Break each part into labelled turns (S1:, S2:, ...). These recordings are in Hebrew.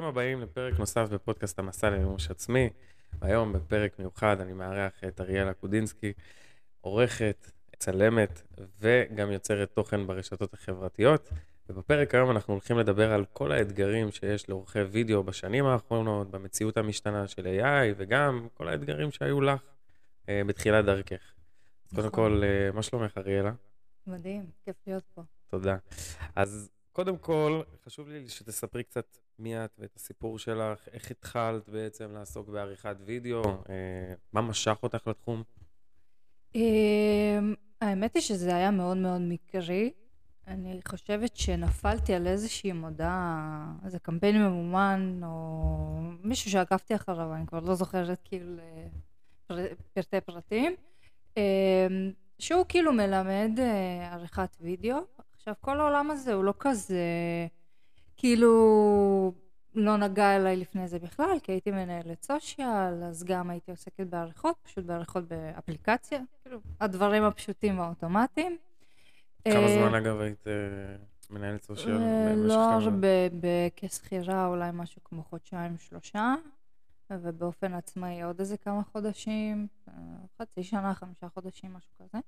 S1: ברוכים הבאים לפרק נוסף בפודקאסט המסע למימוש עצמי. היום בפרק מיוחד אני מארח את אריאלה קודינסקי, עורכת, צלמת וגם יוצרת תוכן ברשתות החברתיות. ובפרק היום אנחנו הולכים לדבר על כל האתגרים שיש לעורכי וידאו בשנים האחרונות, במציאות המשתנה של AI, וגם כל האתגרים שהיו לך אה, בתחילת דרכך. נכון. קודם כל, אה, מה שלומך, אריאלה?
S2: מדהים, כיף להיות פה.
S1: תודה. אז קודם כל, חשוב לי שתספרי קצת מי את ואת הסיפור שלך, איך התחלת בעצם לעסוק בעריכת וידאו, אה, מה משך אותך לתחום?
S2: אמ, האמת היא שזה היה מאוד מאוד מקרי. אני חושבת שנפלתי על איזושהי מודעה, איזה קמפיין ממומן, או מישהו שעקבתי אחריו, אני כבר לא זוכרת כאילו פרטי פרטים, אמ, שהוא כאילו מלמד אה, עריכת וידאו. עכשיו, כל העולם הזה הוא לא כזה, כאילו, לא נגע אליי לפני זה בכלל, כי הייתי מנהלת סושיאל, אז גם הייתי עוסקת בעריכות, פשוט בעריכות באפליקציה, כאילו, הדברים הפשוטים והאוטומטיים.
S1: כמה אה, זמן אגב היית אה, מנהלת סושיאל?
S2: אה, לא הרבה, כשכירה אולי משהו כמו חודשיים, שלושה, ובאופן עצמאי עוד איזה כמה חודשים, חצי שנה, חמישה חודשים, משהו כזה.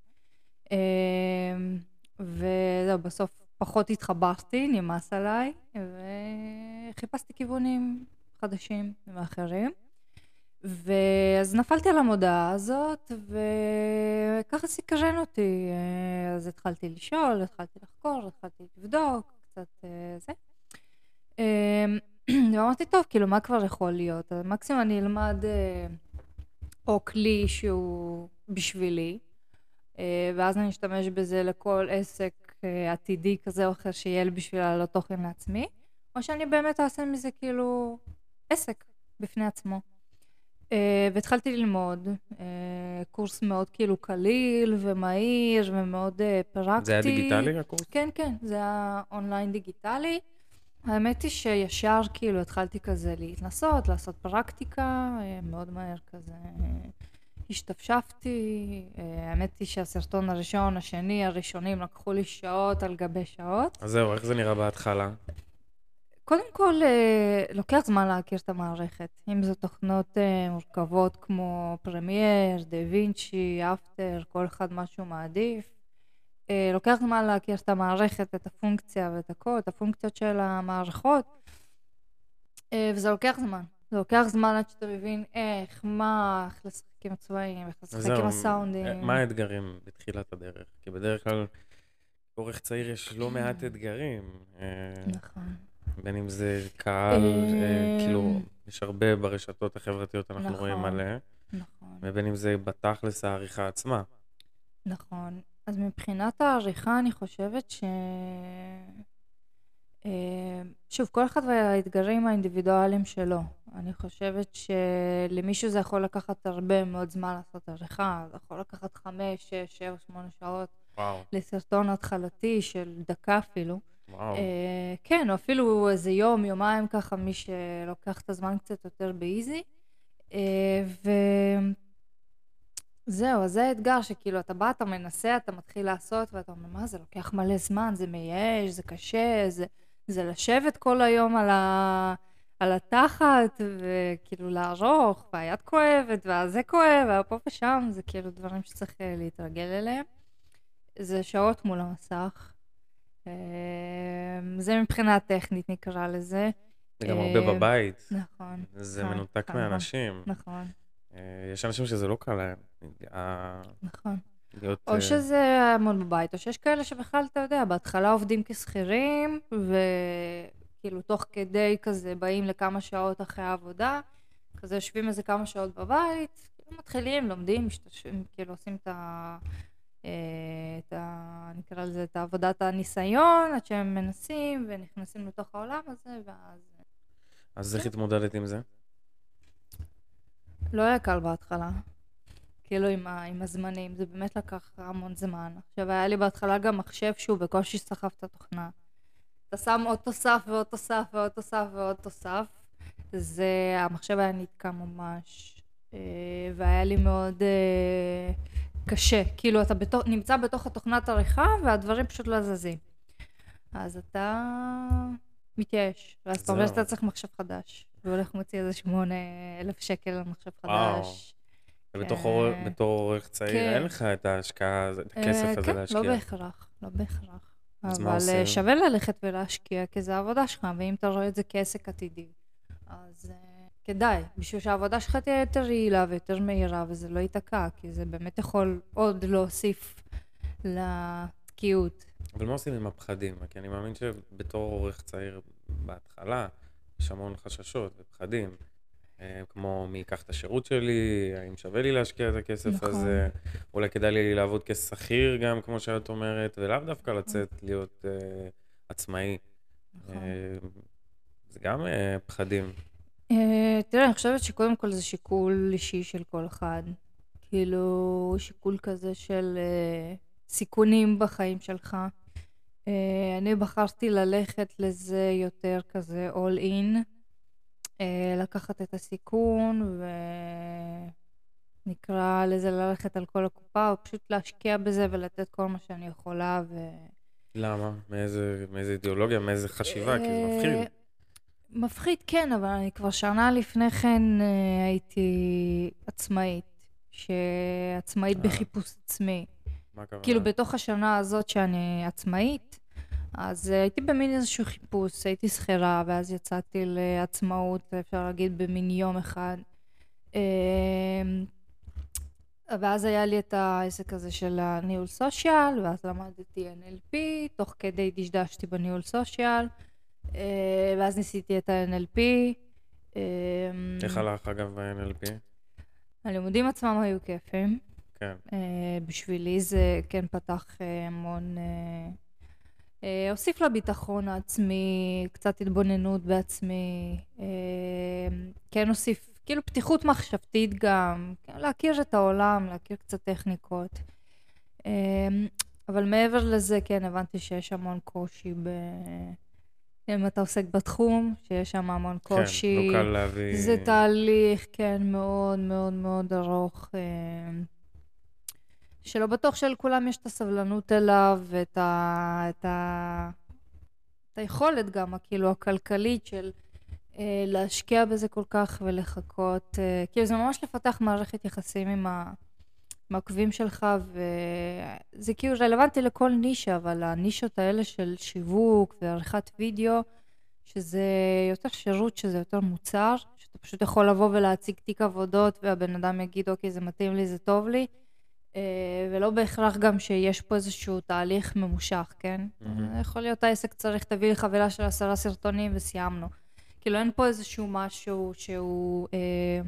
S2: וזהו, בסוף פחות התחברתי, נמאס עליי, וחיפשתי כיוונים חדשים ואחרים. ואז נפלתי על המודעה הזאת, וככה סקרן אותי. אז התחלתי לשאול, התחלתי לחקור, התחלתי לבדוק, קצת אה, זה. אמ, ואמרתי, טוב, כאילו, מה כבר יכול להיות? מקסימום אני אלמד אה, או כלי שהוא בשבילי, אה, ואז אני אשתמש בזה לכל עסק עתידי כזה או אחר שיהיה לי בשביל לעלות תוכן לעצמי, או שאני באמת אעשה מזה כאילו עסק בפני עצמו. Uh, והתחלתי ללמוד, uh, קורס מאוד כאילו קליל ומהיר ומאוד uh, פרקטי.
S1: זה היה דיגיטלי הקורס?
S2: כן, כן, זה היה אונליין דיגיטלי. האמת היא שישר כאילו התחלתי כזה להתנסות, לעשות פרקטיקה, מאוד מהר כזה השתפשפתי. Uh, האמת היא שהסרטון הראשון, השני, הראשונים לקחו לי שעות על גבי שעות.
S1: אז זהו, איך זה נראה בהתחלה?
S2: קודם כל, אה, לוקח זמן להכיר את המערכת. אם זה תוכנות אה, מורכבות כמו פרמייר, דה וינצ'י, אפטר, כל אחד מה שהוא מעדיף. אה, לוקח זמן להכיר את המערכת, את הפונקציה ואת הכל, את הפונקציות של המערכות. וזה לוקח זמן. זה לוקח זמן עד שאתה מבין איך, מה, איך לשחק עם הצבעים, איך לשחק עם הסאונדים.
S1: מה האתגרים בתחילת הדרך? כי בדרך כלל, עורך צעיר יש לא מעט אתגרים.
S2: נכון.
S1: בין אם זה קהל, אה, כאילו, יש הרבה ברשתות החברתיות, אנחנו נכון, רואים מלא. נכון. ובין אם זה בתכלס העריכה עצמה.
S2: נכון. אז מבחינת העריכה, אני חושבת ש... אה, שוב, כל אחד והאתגרים האינדיבידואליים שלו. אני חושבת שלמישהו זה יכול לקחת הרבה מאוד זמן לעשות עריכה, זה יכול לקחת חמש, שש, שבע, שמונה שעות. וואו. לסרטון התחלתי של דקה אפילו.
S1: וואו. Uh,
S2: כן, או אפילו איזה יום, יומיים ככה, מי שלוקח את הזמן קצת יותר באיזי. Uh, וזהו, אז זה האתגר שכאילו אתה בא, אתה מנסה, אתה מתחיל לעשות, ואתה אומר, מה זה לוקח מלא זמן, זה מייאש, זה קשה, זה, זה לשבת כל היום על, ה, על התחת, וכאילו לערוך, והיד כואבת, והזה כואב, והפה ושם, זה כאילו דברים שצריך אה, להתרגל אליהם. זה שעות מול המסך. אמ, זה מבחינה טכנית נקרא לזה.
S1: זה גם הרבה אמ, בבית.
S2: נכון.
S1: זה נכון, מנותק נכון, מאנשים.
S2: נכון.
S1: אה, יש אנשים שזה לא קל להם.
S2: נכון. להיות... או אה, שזה המון בבית, או שיש כאלה שבכלל, אתה יודע, בהתחלה עובדים כשכירים, וכאילו תוך כדי כזה באים לכמה שעות אחרי העבודה, כזה יושבים איזה כמה שעות בבית, מתחילים, לומדים, משתמשים, כאילו עושים את ה... אה, את ה... נקרא לזה את עבודת הניסיון, עד שהם מנסים ונכנסים לתוך העולם הזה, ואז...
S1: אז איך כן. התמודדת עם זה?
S2: לא היה קל בהתחלה. כאילו עם, ה, עם הזמנים, זה באמת לקח המון זמן. עכשיו היה לי בהתחלה גם מחשב שהוא בקושי סחב את התוכנה. אתה שם עוד תוסף ועוד תוסף ועוד תוסף ועוד תוסף. זה, המחשב היה נתקע ממש. אה, והיה לי מאוד אה, קשה, כאילו אתה בתוך, נמצא בתוך התוכנת עריכה והדברים פשוט לא זזים. אז אתה מתייאש. ואז אתה. אומר שאתה צריך מחשב חדש. והולך מוציא איזה שמונה אלף שקל על מחשב. חדש.
S1: ובתור
S2: כן.
S1: עורך- בתור עורך צעיר,
S2: כן.
S1: אין לך את ההשקעה, את הכסף
S2: אה,
S1: הזה
S2: כן,
S1: להשקיע.
S2: לא בהכרח, לא בהכרח. אבל? אה, שווה ללכת ולהשקיע, כי זה העבודה שלך, ואם אתה רואה את זה כעסק עתידי, אז אה, כדאי, בשביל שהעבודה שלך תהיה יותר יעילה ויותר מהירה, וזה לא ייתקע, כי זה באמת יכול עוד להוסיף לתקיעות.
S1: אבל מה עושים עם הפחדים? כי אני מאמין שבתור עורך צעיר בהתחלה, יש המון חששות ופחדים. אה, כמו מי ייקח את השירות שלי, האם שווה לי להשקיע את הכסף
S2: נכון.
S1: הזה, אולי כדאי לי לעבוד כשכיר גם, כמו שאת אומרת, ולאו דווקא לצאת להיות אה, עצמאי.
S2: נכון.
S1: אה, זה גם אה, פחדים.
S2: אה, תראה, אני חושבת שקודם כל זה שיקול אישי של כל אחד. כאילו, שיקול כזה של אה, סיכונים בחיים שלך. אה, אני בחרתי ללכת לזה יותר כזה all in, לקחת את הסיכון ונקרא לזה ללכת על כל הקופה, או פשוט להשקיע בזה ולתת כל מה שאני יכולה. ו...
S1: למה? מאיזה, מאיזה אידיאולוגיה, מאיזה חשיבה? כי זה
S2: אה,
S1: מפחיד.
S2: מפחיד, כן, אבל אני כבר שנה לפני כן אה, הייתי עצמאית. שעצמאית
S1: אה.
S2: בחיפוש עצמי.
S1: מה הכוונה?
S2: כאילו, בתוך השנה הזאת שאני עצמאית, אז אה, הייתי במין איזשהו חיפוש, הייתי שכירה, ואז יצאתי לעצמאות, אפשר להגיד, במין יום אחד. אה, ואז היה לי את העסק הזה של הניהול סושיאל, ואז למדתי NLP, תוך כדי דשדשתי בניהול סושיאל, אה, ואז ניסיתי את ה-NLP. אה,
S1: איך הלך אגב ב-NLP?
S2: הלימודים עצמם היו כיפים.
S1: כן.
S2: אה, בשבילי זה כן פתח המון... אה, אה, הוסיף לביטחון העצמי, קצת התבוננות בעצמי, אה, כן הוסיף, כאילו פתיחות מחשבתית גם, כן, להכיר את העולם, להכיר קצת טכניקות. אה, אבל מעבר לזה, כן, הבנתי שיש המון קושי ב... אם אתה עוסק בתחום, שיש שם המון קושי.
S1: כן, לא קל להביא...
S2: זה תהליך, כן, מאוד מאוד מאוד ארוך, שלא בטוח שלכולם יש את הסבלנות אליו ואת ה... את ה... את היכולת גם, כאילו, הכלכלית של אה, להשקיע בזה כל כך ולחכות. אה, כאילו, זה ממש לפתח מערכת יחסים עם ה... שלך, וזה כאילו רלוונטי לכל נישה, אבל הנישות האלה של שיווק ועריכת וידאו, שזה יותר שירות, שזה יותר מוצר, שאתה פשוט יכול לבוא ולהציג תיק עבודות, והבן אדם יגיד, אוקיי, זה מתאים לי, זה טוב לי, ולא בהכרח גם שיש פה איזשהו תהליך ממושך, כן?
S1: מהמם.
S2: יכול להיות העסק צריך, תביא לי חבילה של עשרה סרטונים וסיימנו. כאילו, אין פה איזשהו משהו שהוא אה,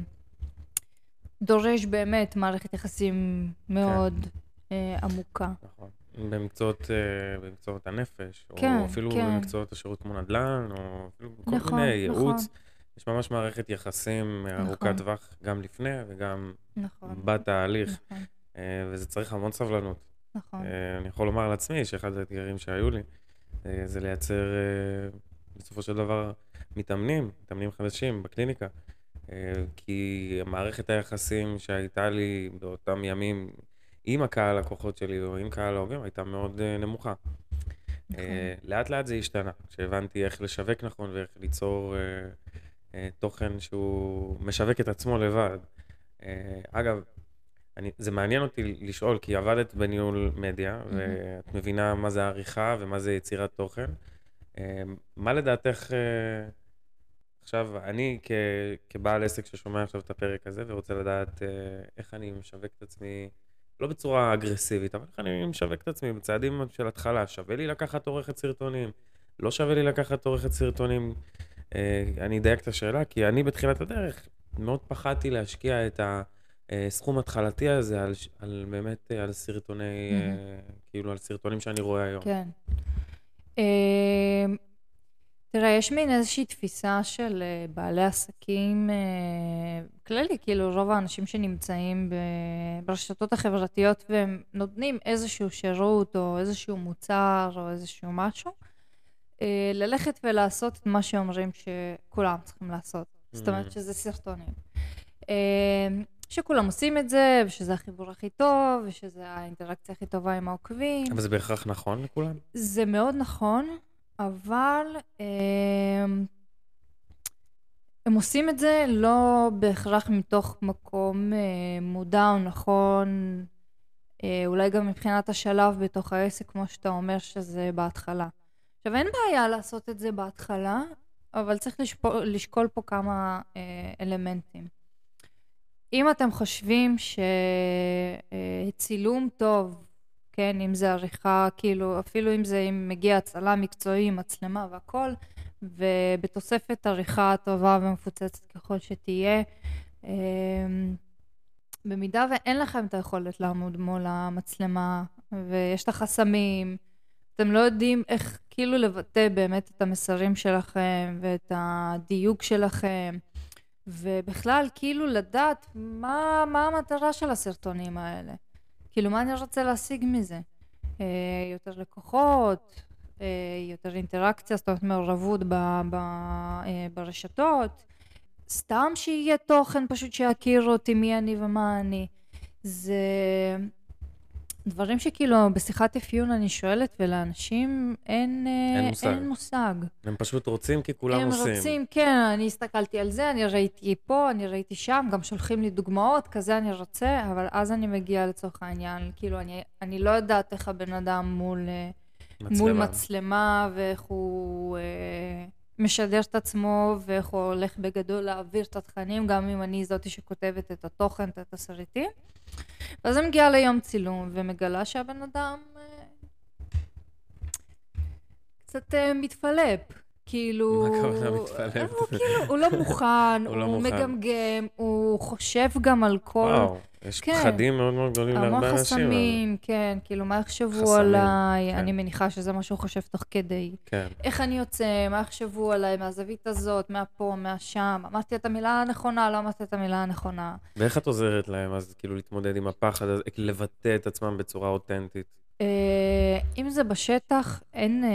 S2: דורש באמת מערכת יחסים מאוד אה, עמוקה.
S1: נכון. במקצועות, אה, במקצועות הנפש,
S2: כן,
S1: או אפילו
S2: כן.
S1: במקצועות השירות כמו נדל"ן, או אפילו כל
S2: נכון,
S1: מיני
S2: נכון.
S1: ייעוץ. יש ממש מערכת יחסים אה, ארוכת
S2: נכון.
S1: טווח, גם לפני וגם
S2: נכון.
S1: בתהליך,
S2: נכון,
S1: אה, וזה צריך המון סבלנות.
S2: נכון.
S1: אה, אני יכול לומר על עצמי שאחד האתגרים שהיו לי, אה, זה לייצר אה, בסופו של דבר מתאמנים, מתאמנים חדשים בקליניקה. אה, כי מערכת היחסים שהייתה לי באותם ימים עם הקהל לקוחות שלי או עם קהל ההוגים הייתה מאוד אה, נמוכה.
S2: נכון.
S1: אה, לאט לאט זה השתנה, כשהבנתי איך לשווק נכון ואיך ליצור אה, אה, תוכן שהוא משווק את עצמו לבד. אה, אגב, אני, זה מעניין אותי לשאול, כי עבדת בניהול מדיה, ואת מבינה מה זה עריכה ומה זה יצירת תוכן. אה, מה לדעתך, אה, עכשיו, אני כ, כבעל עסק ששומע עכשיו את הפרק הזה ורוצה לדעת אה, איך אני משווק את עצמי, לא בצורה אגרסיבית, אבל איך אני משווק את עצמי בצעדים של התחלה. שווה לי לקחת עורכת סרטונים? לא שווה לי לקחת עורכת סרטונים? אני אדייק את השאלה, כי אני בתחילת הדרך מאוד פחדתי להשקיע את הסכום התחלתי הזה על, על באמת, אה, על סרטוני. אה, כאילו על סרטונים שאני רואה היום.
S2: כן. אה, תראה, יש מין איזושהי תפיסה של אה, בעלי עסקים, אה, כללי, כאילו רוב האנשים שנמצאים ברשתות החברתיות והם נותנים איזשהו שירות או איזשהו מוצר או איזשהו משהו, אה, ללכת ולעשות את מה שאומרים שכולם צריכים לעשות. זאת אומרת. שזה סרטונים. שכולם עושים את זה, ושזה החיבור הכי טוב, ושזה האינטראקציה הכי טובה עם העוקבים.
S1: אבל זה בהכרח נכון לכולם?
S2: זה מאוד נכון, אבל אה, הם עושים את זה לא בהכרח מתוך מקום אה, מודע או נכון, אה, אולי גם מבחינת השלב בתוך העסק, כמו שאתה אומר שזה בהתחלה. עכשיו, אין בעיה לעשות את זה בהתחלה, אבל צריך לשפול, לשקול פה כמה אה, אלמנטים. אם אתם חושבים שצילום טוב, כן, אם זה עריכה, כאילו, אפילו אם זה אם מגיע הצלה מקצועי, מצלמה והכל, ובתוספת עריכה טובה ומפוצצת ככל שתהיה, אה, במידה ואין לכם את היכולת לעמוד מול המצלמה, ויש את החסמים, אתם לא יודעים איך כאילו לבטא באמת את המסרים שלכם ואת הדיוק שלכם, ובכלל כאילו לדעת מה, מה המטרה של הסרטונים האלה. כאילו מה אני רוצה להשיג מזה? אה, יותר לקוחות, אה, יותר אינטראקציה, זאת אומרת מעורבות ב, ב, אה, ברשתות, סתם שיהיה תוכן פשוט שיכירו אותי מי אני ומה אני. זה דברים שכאילו בשיחת אפיון אני שואלת ולאנשים אין,
S1: אין
S2: אה,
S1: מושג.
S2: אין מושג.
S1: הם פשוט רוצים כי כולם
S2: הם
S1: עושים.
S2: רוצים, כן, אני הסתכלתי על זה, אני ראיתי פה, אני ראיתי שם, גם שולחים לי דוגמאות, כזה אני רוצה, אבל אז אני מגיעה לצורך העניין, כאילו, אני, אני לא יודעת איך הבן אדם מול, אה, מול מצלמה, ואיך הוא אה, משדר את עצמו, ואיך הוא הולך בגדול להעביר את התכנים, גם אם אני זאתי שכותבת את התוכן, את התסריטים. ואז אני מגיעה ליום צילום, ומגלה שהבן אדם אה, קצת אה, מתפלפ. כאילו...
S1: מה הכוונה מתפלפ?
S2: הוא כאילו, הוא לא מוכן,
S1: הוא לא
S2: הוא
S1: מוכן.
S2: מגמגם, הוא חושב גם על כל...
S1: וואו, יש
S2: כן.
S1: פחדים מאוד מאוד גדולים
S2: המון
S1: להרבה אנשים. אבל-
S2: חסמים, כן, כאילו, מה יחשבו
S1: חסמים,
S2: עליי?
S1: כן.
S2: אני מניחה שזה מה שהוא חושב תוך כדי.
S1: כן.
S2: איך אני יוצא, מה יחשבו עליי, מהזווית הזאת, מהפה, מהשם, אמרתי את המילה הנכונה, לא אמרתי את המילה הנכונה.
S1: ואיך את עוזרת להם אז כאילו להתמודד עם הפחד הזה, לבטא את עצמם בצורה אותנטית?
S2: אה, אם זה בשטח, אין אה,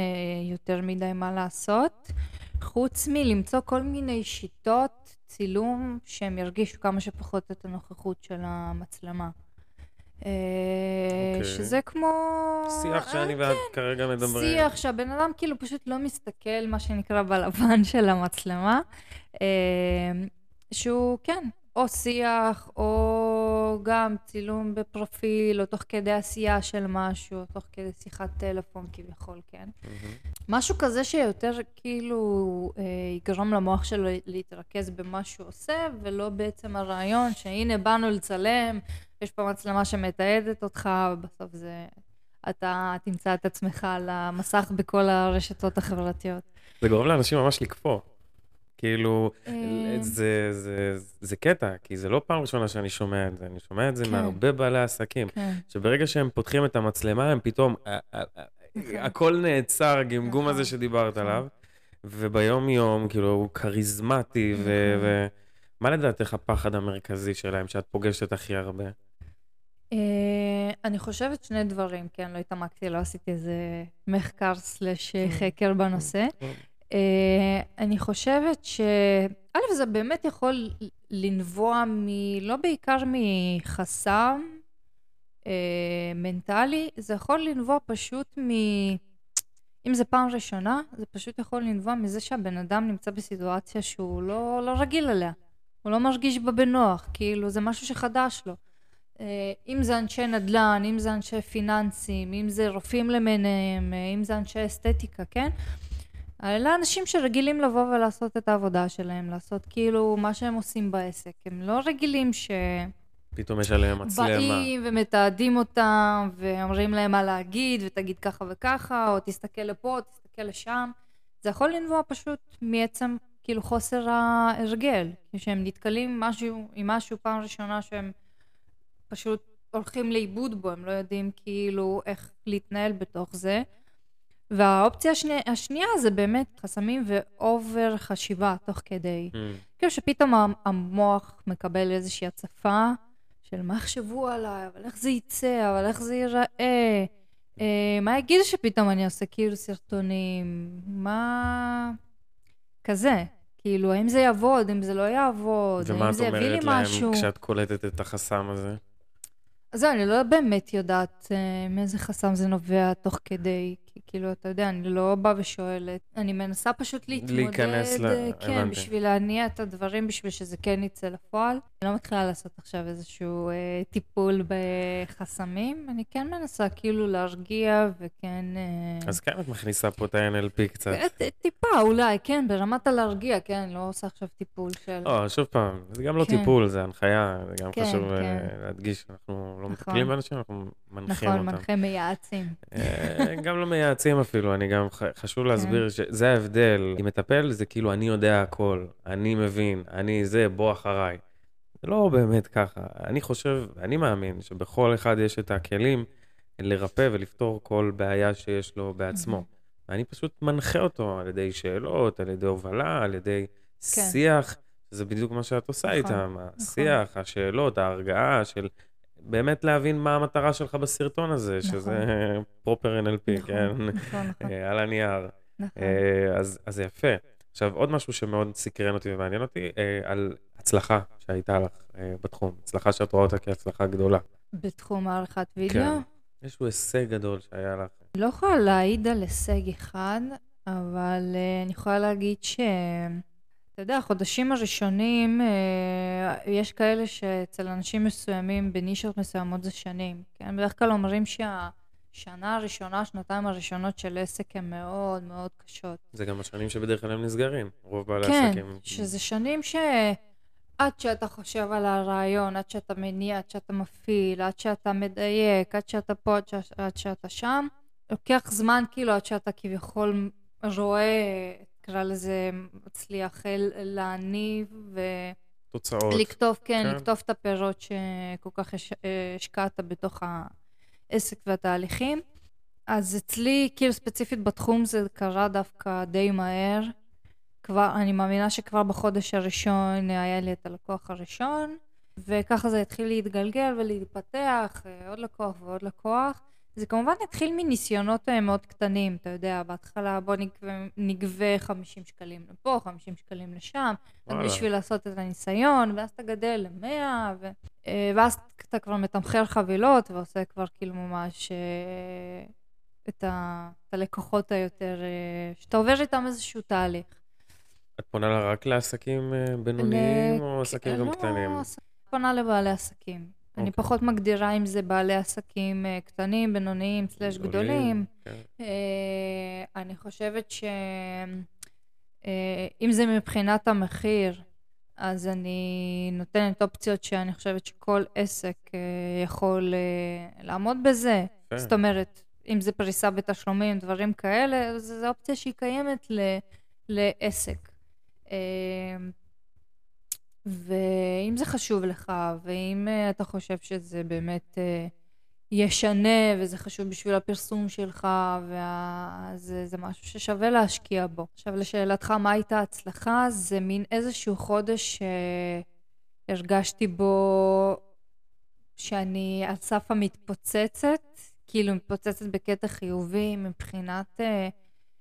S2: יותר מדי מה לעשות, חוץ מלמצוא כל מיני שיטות צילום שהם ירגישו כמה שפחות את הנוכחות של המצלמה. אה,
S1: אוקיי.
S2: שזה כמו...
S1: שיח שאני ואת כרגע מדברים.
S2: שיח שהבן אדם כאילו פשוט לא מסתכל, מה שנקרא, בלבן של המצלמה. שהוא, כן, או שיח, או גם צילום בפרופיל, או תוך כדי עשייה של משהו, או תוך כדי שיחת טלפון כביכול, כן.
S1: מהמם.
S2: משהו כזה שיותר כאילו אה, יגרום למוח שלו להתרכז במה שהוא עושה, ולא בעצם הרעיון שהנה באנו לצלם, יש פה מצלמה שמתעדת אותך, ובסוף זה... אתה תמצא את עצמך על המסך בכל הרשתות החברתיות.
S1: זה גורם לאנשים ממש לקפוא. כאילו,
S2: אה,
S1: זה, זה, זה קטע, כי זה לא פעם ראשונה שאני שומע את זה, אני שומע את זה
S2: כן.
S1: מהרבה בעלי עסקים,
S2: כן,
S1: שברגע שהם פותחים את המצלמה, הם פתאום, אה, אה,
S2: נכון.
S1: הכל נעצר, הגמגום הזה
S2: נכון,
S1: שדיברת
S2: נכון.
S1: עליו, וביום-יום, כאילו, הוא כריזמטי, ו... ו... מה לדעתך הפחד המרכזי שלהם, שאת פוגשת הכי הרבה?
S2: אני חושבת שני דברים, כן, לא התעמקתי, לא עשיתי איזה מחקר סלש חקר בנושא. אה, אני חושבת ש... א', זה באמת יכול לנבוע מ... לא בעיקר מחסם אה, מנטלי, זה יכול לנבוע פשוט מ... אם זה פעם ראשונה, זה פשוט יכול לנבוע מזה שהבן אדם נמצא בסיטואציה שהוא לא, לא רגיל אליה. הוא לא מרגיש בה בנוח, כאילו זה משהו שחדש לו. אה, אם זה אנשי נדל"ן, אם זה אנשי פיננסים, אם זה רופאים למיניהם, אה, אם זה אנשי אסתטיקה, כן? אלה אנשים שרגילים לבוא ולעשות את העבודה שלהם, לעשות כאילו מה שהם עושים בעסק. הם לא רגילים שבאים
S1: פתאום יש עליהם מצלמה.
S2: ומתעדים אותם, ואומרים להם מה להגיד, ותגיד ככה וככה, או תסתכל לפה, או תסתכל לשם. זה יכול לנבוע פשוט מעצם כאילו חוסר ההרגל, שהם נתקלים משהו, עם משהו פעם ראשונה שהם פשוט הולכים לאיבוד בו, הם לא יודעים כאילו איך להתנהל בתוך זה. והאופציה השני, השנייה זה באמת חסמים ואובר חשיבה תוך כדי.
S1: Mm,
S2: כאילו שפתאום המ- המוח מקבל איזושהי הצפה של מה יחשבו עליי, אבל איך זה יצא, אבל איך זה ייראה, אה, מה יגידו שפתאום אני עושה כאילו סרטונים, מה... כזה. כאילו, האם זה יעבוד, אם זה לא יעבוד,
S1: ומה
S2: האם
S1: את
S2: זה יביא לי
S1: אומרת להם
S2: משהו.
S1: כשאת קולטת את החסם הזה?
S2: אז אני לא באמת יודעת אה, מאיזה חסם זה נובע תוך כדי. כי כאילו, אתה יודע, אני לא באה ושואלת. אני מנסה פשוט להתמודד,
S1: להיכנס ל-
S2: אה, כן,
S1: הבנתי.
S2: בשביל להניע את הדברים, בשביל שזה כן יצא לפועל. אני לא מתחילה לעשות עכשיו איזשהו אה, טיפול בחסמים, אני כן מנסה כאילו להרגיע וכן... אה,
S1: אז כן, את מכניסה פה את ה-NLP קצת.
S2: אה, טיפה, אולי, כן, ברמת הלהרגיע, כן, לא עושה עכשיו טיפול של...
S1: לא, שוב פעם, זה גם לא
S2: כן.
S1: טיפול, זה הנחיה, זה גם
S2: כן,
S1: חשוב אה,
S2: כן.
S1: להדגיש, אנחנו לא
S2: נכון.
S1: מטפלים באנשים, אנחנו מנחים
S2: נכון,
S1: אותם.
S2: מנחה מייעצים.
S1: אה, גם לא מייעצים אפילו, אני גם, חשוב
S2: כן.
S1: להסביר שזה ההבדל. עם מטפל זה כאילו, אני יודע הכל, אני מבין, אני זה, בוא אחריי. זה לא באמת ככה. אני חושב, אני מאמין שבכל אחד יש את הכלים לרפא ולפתור כל בעיה שיש לו בעצמו. אני פשוט מנחה אותו על ידי שאלות, על ידי הובלה, על ידי שיח. זה בדיוק מה שאת עושה
S2: נכון,
S1: איתם, השיח, השאלות, ההרגעה של באמת להבין מה המטרה שלך בסרטון הזה,
S2: נכון.
S1: שזה פרופר NLP,
S2: נכון,
S1: כן?
S2: נכון, נכון,
S1: אה, על הנייר.
S2: נכון.
S1: אה, אז אז זה יפה. עכשיו, עוד משהו שמאוד סקרן אותי ומעניין אותי, אה, על הצלחה שהייתה לך בתחום, הצלחה שאת רואה אותה כהצלחה גדולה.
S2: בתחום הערכת וידאו.
S1: כן. איזשהו הישג גדול שהיה לך.
S2: לא יכולה להעיד על הישג אחד, אבל אני יכולה להגיד ש... אתה יודע, החודשים הראשונים, uh, יש כאלה שאצל אנשים מסוימים, בנישות מסוימות זה שנים. כן? בדרך כלל אומרים שהשנה הראשונה, שנתיים הראשונות של עסק הן מאוד מאוד קשות.
S1: זה גם השנים שבדרך כלל הם נסגרים, רוב בעלי
S2: כן,
S1: העסקים.
S2: שזה שנים ש... עד שאתה חושב על הרעיון, עד שאתה מניע, עד שאתה מפעיל, עד שאתה מדייק, עד שאתה פה, עד, ש... עד שאתה שם, לוקח זמן כאילו עד שאתה כביכול רואה, נקרא לזה, מצליח להניב
S1: תוצאות.
S2: ולקטוף, כן,
S1: כן.
S2: לקטוף את הפירות שכל כך הש- השקעת בתוך העסק והתהליכים. אז אצלי, כאילו ספציפית בתחום זה קרה דווקא די מהר. כבר, אני מאמינה שכבר בחודש הראשון היה לי את הלקוח הראשון, וככה זה התחיל להתגלגל ולהתפתח, אה, עוד לקוח ועוד לקוח. זה כמובן התחיל מניסיונות אה, מאוד קטנים, אתה יודע, בהתחלה בוא נגבה, נגבה 50 שקלים לפה, 50 שקלים לשם, רק. בשביל לעשות את הניסיון, ואז אתה גדל ל-100, ו... אה, ואז אתה כבר מתמחר חבילות ועושה כבר כאילו ממש אה, את, ה... את הלקוחות היותר, שאתה עובר איתם איזשהו תהליך.
S1: את פונה לה רק לעסקים בינוניים
S2: ל-
S1: או עסקים גם
S2: לא,
S1: קטנים?
S2: פונה לבעלי עסקים. אני
S1: אוקיי.
S2: פחות מגדירה אם זה בעלי עסקים אה, קטנים, בינוניים, סלש גדולים.
S1: כן.
S2: אה, אני חושבת ש... אה, זה מבחינת המחיר, אז אני נותנת אופציות שאני חושבת שכל עסק יכול לעמוד בזה.
S1: כן.
S2: זאת אומרת, אם זה פריסה בתשלומים, דברים כאלה, זו אופציה שהיא קיימת ל- לעסק. אה, ואם זה חשוב לך, ואם אה, אתה חושב שזה באמת אה, ישנה, וזה חשוב בשביל הפרסום שלך, וזה זה משהו ששווה להשקיע בו. עכשיו, לשאלתך, מה הייתה ההצלחה? זה מין איזשהו חודש שהרגשתי בו שאני על סף המתפוצצת, כאילו מתפוצצת בקטע חיובי מבחינת אה,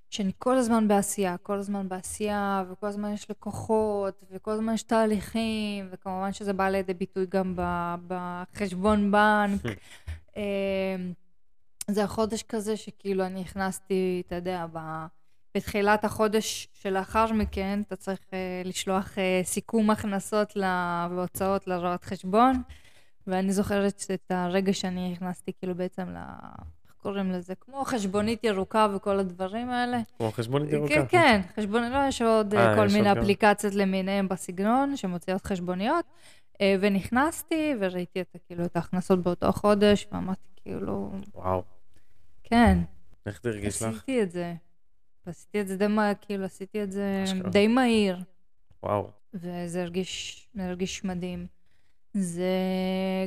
S2: שאני כל הזמן בעשייה, כל הזמן בעשייה, וכל הזמן יש לקוחות, וכל הזמן יש תהליכים, וכמובן שזה בא לידי ביטוי גם בחשבון בנק. אה, זה החודש כזה שכאילו אני הכנסתי, אתה יודע, ב... בתחילת החודש שלאחר מכן, אתה צריך אה, לשלוח אה, סיכום הכנסות ל- והוצאות לרואת חשבון, ואני זוכרת את הרגע שאני הכנסתי כאילו בעצם ל... קוראים לזה? כמו חשבונית ירוקה וכל הדברים האלה.
S1: כמו חשבונית ירוקה.
S2: כן, כן, חשבונית, לא, יש עוד אה,
S1: אה,
S2: כל
S1: יש
S2: מיני
S1: עוד גם.
S2: אפליקציות למיניהם בסגנון שמוציאות חשבוניות, אה, ונכנסתי וראיתי את, כאילו, את ההכנסות באותו חודש, ואמרתי כאילו,
S1: וואו.
S2: כן,
S1: איך זה הרגיש לך?
S2: עשיתי את זה. ועשיתי את זה די מהר, כאילו, עשיתי את זה
S1: אשכרה.
S2: די מהיר,
S1: וואו.
S2: וזה הרגיש, הרגיש מדהים. זה,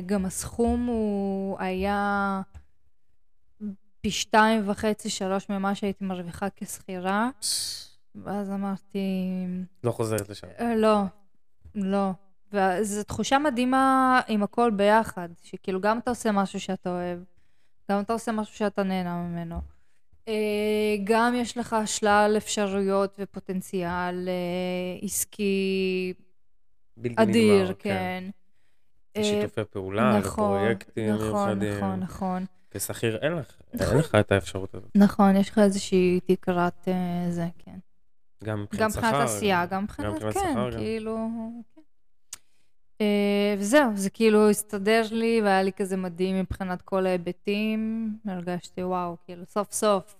S2: גם הסכום הוא היה פי שתיים וחצי, שלוש ממה שהייתי מרוויחה כשכירה, ואז אמרתי,
S1: לא חוזרת לשם.
S2: אה, לא, לא. וזו תחושה מדהימה עם הכל ביחד, שכאילו גם אתה עושה משהו שאתה אוהב, גם אתה עושה משהו שאתה נהנה ממנו. אה, גם יש לך שלל אפשרויות ופוטנציאל אה, עסקי
S1: בלתי נגמר.
S2: אדיר, כן. אה,
S1: שיתופי פעולה,
S2: נכון,
S1: לפרויקטים
S2: נכון,
S1: מיוחדים.
S2: נכון, נכון.
S1: כשכיר אין לך,
S2: נכון.
S1: אין לך את האפשרות הזאת.
S2: נכון, יש לך איזושהי תקרת אה, זה, כן.
S1: גם מבחינת
S2: גם
S1: שכר.
S2: מבחינת עשייה, גם מבחינת, כן,
S1: גם.
S2: כאילו. אה, וזהו, זה כאילו הסתדר לי, והיה לי כזה מדהים מבחינת כל ההיבטים. הרגשתי, וואו, כאילו, סוף סוף.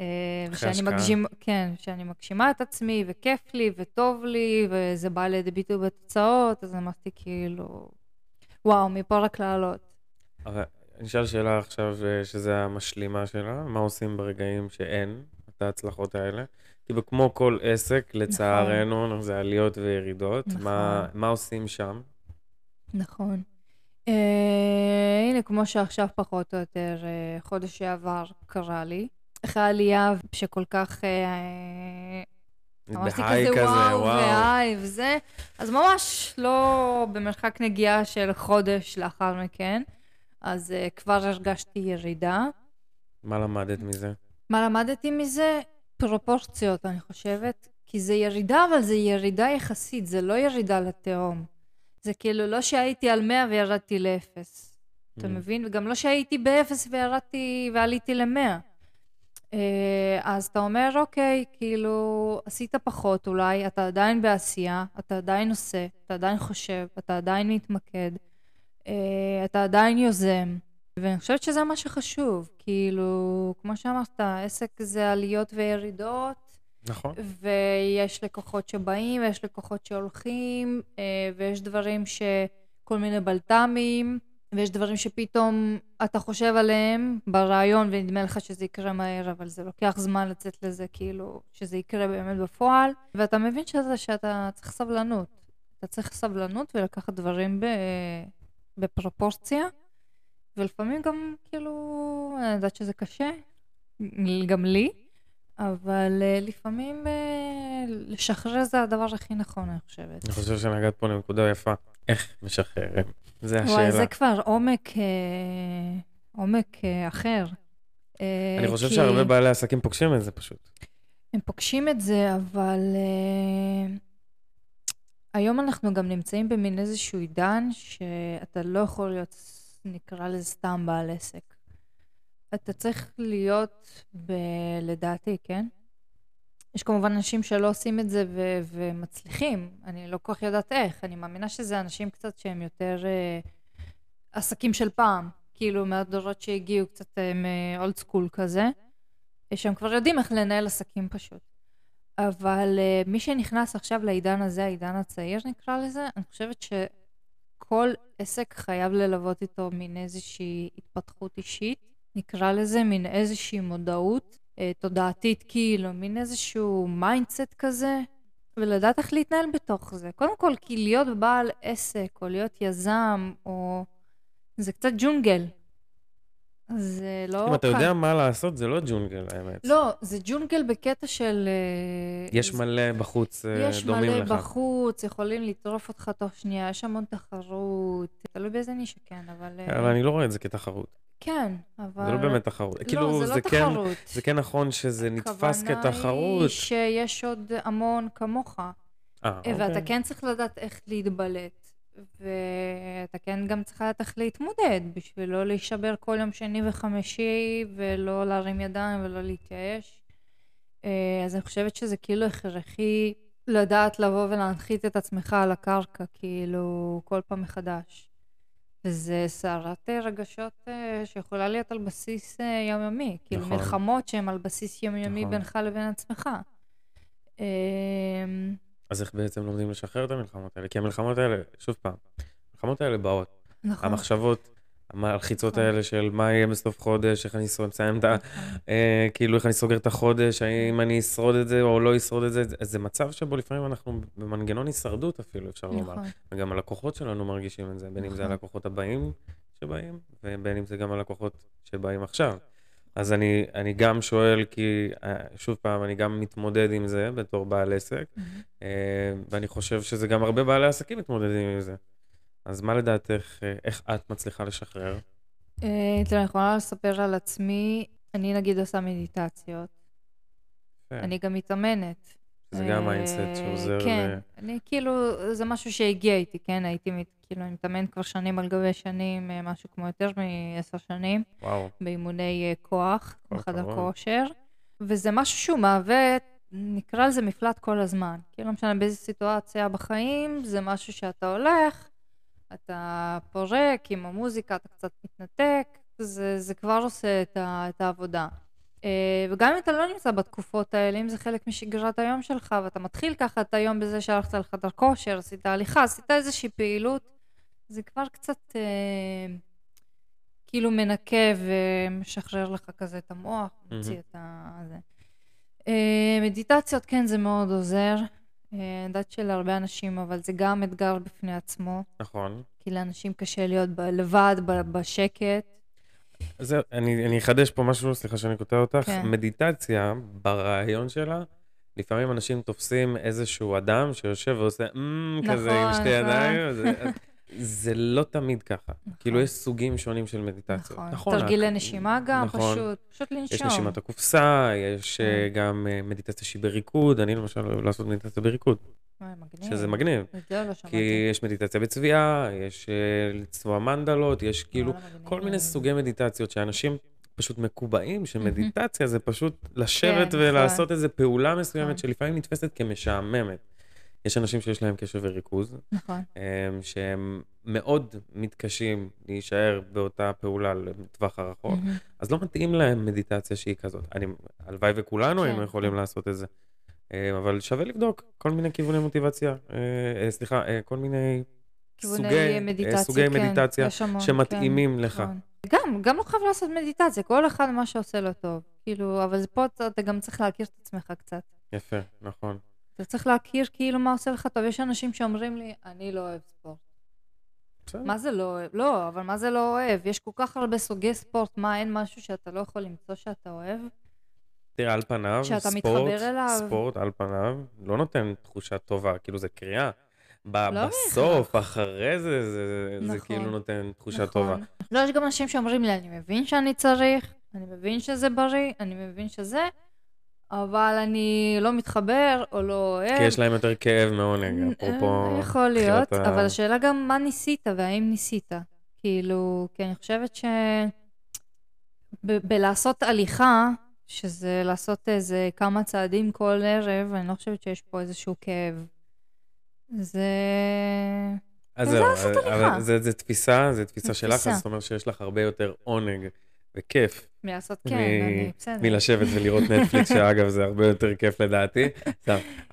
S2: אה, ושאני. מגשים, כן, שאני מגשימה את עצמי, וכיף לי, וטוב לי, וזה בא לידי ביטוי בתוצאות, אז אמרתי, כאילו, וואו, מפה רק לעלות.
S1: אבל אני אשאל שאלה עכשיו, אה, שזה המשלימה שלה, מה עושים ברגעים שאין את ההצלחות האלה? כאילו, כמו כל עסק, לצערנו, זה עליות וירידות.
S2: נכון.
S1: מה, מה עושים שם?
S2: נכון. אה, הנה, כמו שעכשיו פחות או יותר, אה, חודש שעבר קרה לי. אחרי העלייה שכל כך... אה, אמרתי כזה
S1: כזה,
S2: וואו. והי וזה, אז ממש לא במרחק נגיעה של חודש לאחר מכן, אז uh, כבר הרגשתי ירידה.
S1: מה למדת מזה?
S2: מה למדתי מזה? פרופורציות, אני חושבת. כי זה ירידה, אבל זה ירידה יחסית, זה לא ירידה לתהום. זה כאילו לא שהייתי על 100 וירדתי לאפס. אתה
S1: Mm.
S2: מבין? וגם לא שהייתי באפס וירדתי ועליתי למאה. אה, אז אתה אומר, אוקיי, כאילו, עשית פחות אולי, אתה עדיין בעשייה, אתה עדיין עושה, אתה עדיין חושב, אתה עדיין מתמקד, אתה עדיין יוזם. ואני חושבת שזה מה שחשוב. כאילו, כמו שאמרת, עסק זה עליות וירידות,
S1: נכון.
S2: ויש לקוחות שבאים, ויש לקוחות שהולכים, אה, ויש דברים ש... כל מיני בלת"מים, ויש דברים שפתאום אתה חושב עליהם ברעיון ונדמה לך שזה יקרה מהר, אבל זה לוקח זמן לצאת לזה, כאילו, שזה יקרה באמת בפועל, ואתה מבין שזה, שאתה צריך סבלנות. אתה צריך סבלנות ולקחת דברים ב... בפרופורציה, ולפעמים גם, כאילו, אני יודעת שזה קשה, גם לי, אבל uh, לפעמים uh, לשחרר זה הדבר הכי נכון, אני חושבת.
S1: אני חושב שנגעת פה לנקודה יפה. איך משחררים? זה השאלה.
S2: וואי, זה כבר עומק, אה, עומק אה, אחר. אה,
S1: אני חושב
S2: כי
S1: שהרבה בעלי עסקים פוגשים את זה פשוט.
S2: הם פוגשים את זה, אבל אה, היום אנחנו גם נמצאים במין איזשהו עידן שאתה לא יכול להיות, נקרא לזה סתם בעל עסק. אתה צריך להיות, ב, לדעתי, כן? יש כמובן אנשים שלא עושים את זה ו- ומצליחים, אני לא כל כך יודעת איך, אני מאמינה שזה אנשים קצת שהם יותר אה, עסקים של פעם, כאילו מהדורות שהגיעו קצת מאולד סקול כזה, שהם כבר יודעים איך לנהל עסקים פשוט. אבל אה, מי שנכנס עכשיו לעידן הזה, העידן הצעיר נקרא לזה, אני חושבת שכל עסק חייב ללוות איתו מין איזושהי התפתחות אישית, נקרא לזה מין איזושהי מודעות אה, תודעתית כאילו, מין איזשהו mindset כזה, ולדעת איך להתנהל בתוך זה. קודם כל, כי להיות בעל עסק, או להיות יזם, או... זה קצת ג'ונגל. זה לא...
S1: אם אתה. יודע מה לעשות, זה לא ג'ונגל, האמת.
S2: לא, זה ג'ונגל בקטע של... אה,
S1: יש
S2: זה-
S1: מלא בחוץ אה,
S2: יש
S1: דומים
S2: מלא
S1: לך.
S2: בחוץ, יכולים לטרוף אותך תוך שנייה, יש המון תחרות, תלוי באיזה נישה, כן, אבל... אה,
S1: אבל אני לא רואה את זה כתחרות.
S2: כן, אבל...
S1: זה לא באמת תחרות. כאילו,
S2: לא, זה לא
S1: כן,
S2: תחרות.
S1: זה כן נכון שזה נתפס
S2: הכוונה
S1: כתחרות.
S2: היא שיש עוד המון כמוך,
S1: אה,
S2: ואתה
S1: אוקיי.
S2: כן צריך לדעת איך להתבלט, ואתה כן גם לדעת איך להתמודד, בשביל לא להישבר כל יום שני וחמישי, ולא להרים ידיים ולא להתייאש. אה, אז אני חושבת שזה כאילו הכרחי לדעת לבוא ולהנחית את עצמך על הקרקע, כאילו, כל פעם מחדש. וזה סערת אה, רגשות אה, שיכולה להיות על בסיס יומיומי. כאילו,
S1: נכון.
S2: מלחמות שהן על בסיס יומיומי
S1: נכון.
S2: בינך לבין עצמך.
S1: אז איך בעצם לומדים לשחרר את המלחמות האלה? כי המלחמות האלה, שוב פעם, המלחמות האלה באות.
S2: נכון.
S1: המחשבות, המלחיצות
S2: נכון.
S1: האלה של מה יהיה בסוף חודש, איך אני מסיים את ה...
S2: נכון.
S1: אה, כאילו איך אני סוגר את החודש, האם אני אשרוד את זה או לא אשרוד את זה, זה- מצב שבו לפעמים אנחנו במנגנון הישרדות אפילו, אפשר לומר.
S2: נכון.
S1: וגם הלקוחות שלנו מרגישים את זה, בין אם זה
S2: נכון.
S1: הלקוחות הבאים שבאים, ובין אם זה גם הלקוחות שבאים עכשיו. אז אני, אני גם שואל, כי אה, שוב פעם, אני גם מתמודד עם זה בתור בעל עסק. אה, ואני חושב שזה גם הרבה בעלי עסקים מתמודדים עם זה. אז מה לדעתך, אה, איך את מצליחה לשחרר?
S2: אה, תראה, אני יכולה לספר על עצמי, אני נגיד עושה מדיטציות, אני גם מתאמנת.
S1: זה גם mindset שעוזר
S2: כן. אני כאילו, זה משהו שהגיע איתי, כן? הייתי כאילו, אני מתאמנת כבר שנים על גבי שנים, אה, משהו כמו יותר מעשר שנים,
S1: וואו.
S2: באימוני אה, כוח, בחדר. כושר, וזה משהו שהוא מהווה, נקרא לזה מפלט כל הזמן. כאילו, לא משנה באיזה סיטואציה בחיים, זה משהו שאתה הולך, אתה פורק עם המוזיקה, אתה קצת מתנתק, זה, זה כבר עושה את, ה, את העבודה. אה, וגם אם אתה לא נמצא בתקופות האלה, אם זה חלק משגרת היום שלך, ואתה מתחיל ככה את היום בזה שהלכת לחדר כושר, עשית הליכה, עשית איזושהי פעילות, זה כבר קצת אה, כאילו מנקה ומשחרר לך כזה את המוח, מוציא
S1: מהמם.
S2: את ה... זה. אה, מדיטציות, כן, זה מאוד עוזר. אה, אני יודעת שלהרבה אנשים, אבל זה גם אתגר בפני עצמו,
S1: נכון.
S2: כי לאנשים קשה להיות ב- לבד, ב- בשקט.
S1: זהו, אני, אני אחדש פה משהו, סליחה שאני קוטע אותך.
S2: כן.
S1: מדיטציה, ברעיון שלה, לפעמים אנשים תופסים איזשהו אדם שיושב ועושה אמ כזה עם
S2: נכון,
S1: שתי
S2: נכון.
S1: ידיים. זה, לא תמיד ככה.
S2: נכון.
S1: כאילו, יש סוגים שונים של מדיטציות.
S2: נכון. תרגילי
S1: רק-
S2: נשימה גם,
S1: נכון.
S2: פשוט, פשוט לנשום.
S1: יש נשימת הקופסה, יש אה,
S2: כן.
S1: גם אה, מדיטציה שהיא בריקוד, אני למשל אוהב לעשות מדיטציה בריקוד,
S2: וואי, מגניב.
S1: שזה מגניב.
S2: זה לא שמעתי.
S1: כי יש מדיטציה בצביעה, יש אה, לצבוע מנדלות, יש כאילו
S2: וואלה, מגניב.
S1: כל מיני סוגי מדיטציות שאנשים פשוט מקובעים, שמדיטציה זה פשוט לשבת
S2: כן,
S1: ולעשות
S2: נכון.
S1: איזו פעולה מסוימת
S2: נכון.
S1: שלפעמים נתפסת כמשעממת. יש אנשים שיש להם קשב וריכוז,
S2: נכון.
S1: הם, שהם מאוד מתקשים להישאר באותה פעולה לטווח הרחוק,
S2: מהמם.
S1: אז לא מתאים להם מדיטציה שהיא כזאת. אני, הלוואי וכולנו
S2: כן,
S1: היינו יכולים
S2: כן.
S1: לעשות את זה. אה, אבל שווה לבדוק כל מיני כיווני מוטיבציה, אה, אה, סליחה, אה, כל מיני סוגי,
S2: מדיטציה,
S1: סוגי
S2: כן,
S1: מדיטציה
S2: המון,
S1: שמתאימים
S2: כן,
S1: לך.
S2: נכון. גם, גם לא חייב לעשות מדיטציה, כל אחד מה שעושה לו טוב. כאילו, אבל פה אתה גם צריך להכיר את עצמך קצת.
S1: יפה, נכון.
S2: אתה צריך להכיר כאילו מה עושה לך טוב. יש אנשים שאומרים לי, אני לא אוהב ספורט.
S1: בסדר.
S2: מה זה לא אוהב? לא, אבל מה זה לא אוהב? יש כל כך הרבה סוגי ספורט, מה, אין משהו שאתה לא יכול למצוא שאתה אוהב?
S1: תראה, על פניו, ספורט. ספורט על פניו לא נותן תחושה טובה, כאילו זה קריאה. ב-
S2: לא
S1: בסוף, אחרי זה, זה, זה
S2: נכון.
S1: כאילו נותן תחושה
S2: נכון.
S1: טובה.
S2: לא, יש גם אנשים שאומרים לי, אני מבין שאני צריך, אני מבין שזה בריא, אני מבין שזה, אבל אני לא מתחבר או לא אוהב.
S1: כי יש להם יותר כאב מעונג, אפרופו...
S2: אה, יכול להיות,
S1: ה-
S2: אבל השאלה גם מה ניסית והאם ניסית. כאילו, כי אני חושבת ש... ב- בלעשות הליכה, שזה לעשות איזה כמה צעדים כל ערב, אני לא חושבת שיש פה איזשהו כאב. זה...
S1: אז
S2: זה
S1: זהו,
S2: לעשות
S1: אבל
S2: הליכה.
S1: זה, זה תפיסה, זה תפיסה
S2: זה
S1: שלך,
S2: תפיסה.
S1: אז זאת אומרת שיש לך הרבה יותר עונג וכיף
S2: מלעשות כן, אני בסדר.
S1: מלשבת ולראות נטפליקס, שאגב, זה הרבה יותר כיף לדעתי.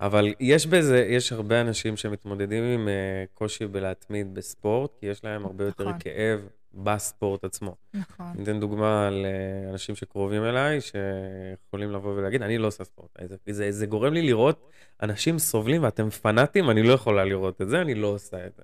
S1: אבל יש בזה, יש הרבה אנשים שמתמודדים עם אה, קושי בלהתמיד בספורט, כי יש להם הרבה יותר
S2: נכון.
S1: כאב בספורט עצמו.
S2: נכון.
S1: אני אתן דוגמה על אה, שקרובים אליי, שיכולים לבוא ולהגיד, אני לא עושה ספורט. זה, זה, זה גורם לי לראות אנשים סובלים ואתם פנאטים, אני לא יכולה לראות את זה, אני לא עושה את זה.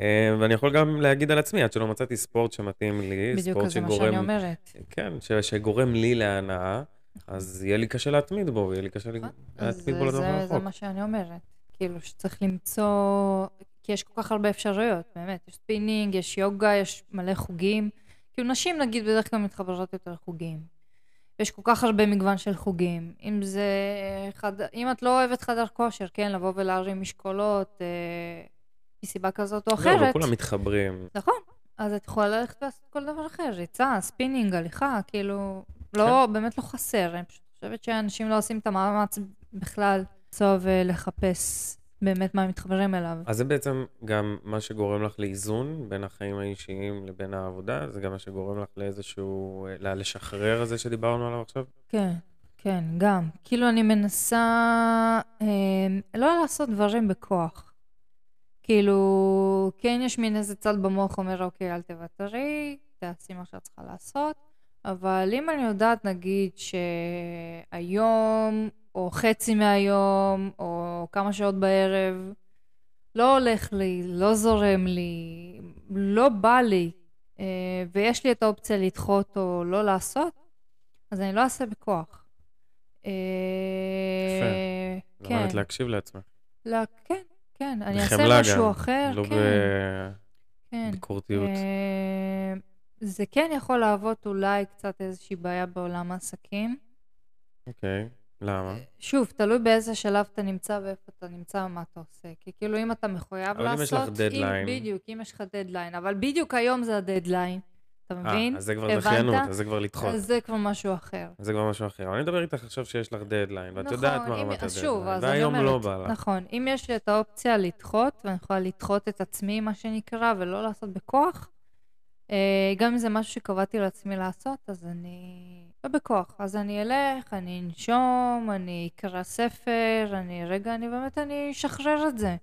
S1: אה, ואני יכול גם להגיד על עצמי, עד שלא מצאתי ספורט שמתאים לי,
S2: בדיוק,
S1: ספורט
S2: אז זה מה
S1: שגורם,
S2: שאני אומרת.
S1: כן, ש, שגורם לי להנאה, אז יהיה לי קשה להתמיד בו, יהיה לי קשה
S2: נכון.
S1: להתמיד בו לדבר
S2: זה, זה
S1: רחוק.
S2: מה שאני אומרת. כאילו, שצריך למצוא... כי יש כל כך הרבה אפשרויות, באמת. יש ספינינג, יש יוגה, יש מלא חוגים. כאילו, נשים, נגיד, בדרך כלל מתחברות יותר לחוגים. יש כל כך הרבה מגוון של חוגים. אם זה... חד... אם את לא אוהבת חדר כושר, כן, לבוא ולהרים משקולות, אה, מסיבה כזאת או אחרת.
S1: לא כולם מתחברים.
S2: נכון. אז את יכולה ללכת לעשות כל דבר אחר, ריצה, ספינינג, הליכה, כאילו, לא, באמת לא חסר. אני פשוט חושבת שאנשים לא עושים את המאמץ בכלל למצוא ולחפש באמת מה הם מתחברים אליו.
S1: אז זה בעצם גם מה שגורם לך לאיזון בין החיים האישיים לבין העבודה, זה גם מה שגורם לך לאיזשהו, ל- לשחרר הזה שדיברנו עליו עכשיו?
S2: כן, כן, גם. כאילו, אני מנסה אה, לא לעשות דברים בכוח. כאילו, כן יש מין איזה צד במוח אומר, אוקיי, אל תוותרי, תעשי מה שאת צריכה לעשות, אבל אם אני יודעת, נגיד, שהיום, או חצי מהיום, או כמה שעות בערב, לא הולך לי, לא זורם לי, לא בא לי, אה, ויש לי את האופציה לדחות או לא לעשות, אז אני לא אעשה בכוח. אה, כן.
S1: למדת להקשיב לעצמך.
S2: לא, כן, כן. אני אעשה משהו
S1: גם,
S2: אחר,
S1: לא
S2: כן. כן.
S1: בביקורתיות.
S2: אה, זה כן יכול להוות אולי קצת איזושהי בעיה בעולם העסקים.
S1: אוקיי. למה?
S2: שוב, תלוי באיזה שלב אתה נמצא ואיפה אתה נמצא ומה אתה עושה. כי כאילו, אם אתה מחויב
S1: אבל אם יש
S2: לעשות...
S1: לך
S2: deadline- בדיוק, אם יש לך דדליין. אבל בדיוק היום זה הדדליין, אתה מבין?
S1: אה, אז זה כבר? דחיינות, אז זה כבר לדחות.
S2: אז זה כבר משהו אחר.
S1: זה כבר משהו אחר. אבל אני מדבר איתך עכשיו שיש לך דדליין, ואת יודעת מה
S2: נכון, אם-
S1: רמת
S2: אז שוב,
S1: הדדליין,
S2: אז אני
S1: והיום
S2: אומרת,
S1: לא בא לך.
S2: נכון, אם יש לי את האופציה לדחות, ואני יכולה לדחות את עצמי, מה שנקרא, ולא לעשות בכוח, אה, גם אם זה משהו שקבעתי לעצמי לעשות, אז אני... לא בכוח. אז אני אלך, אני אנשום, אני אקרא ספר, אני רגע, אני באמת, אני אשחרר את זה.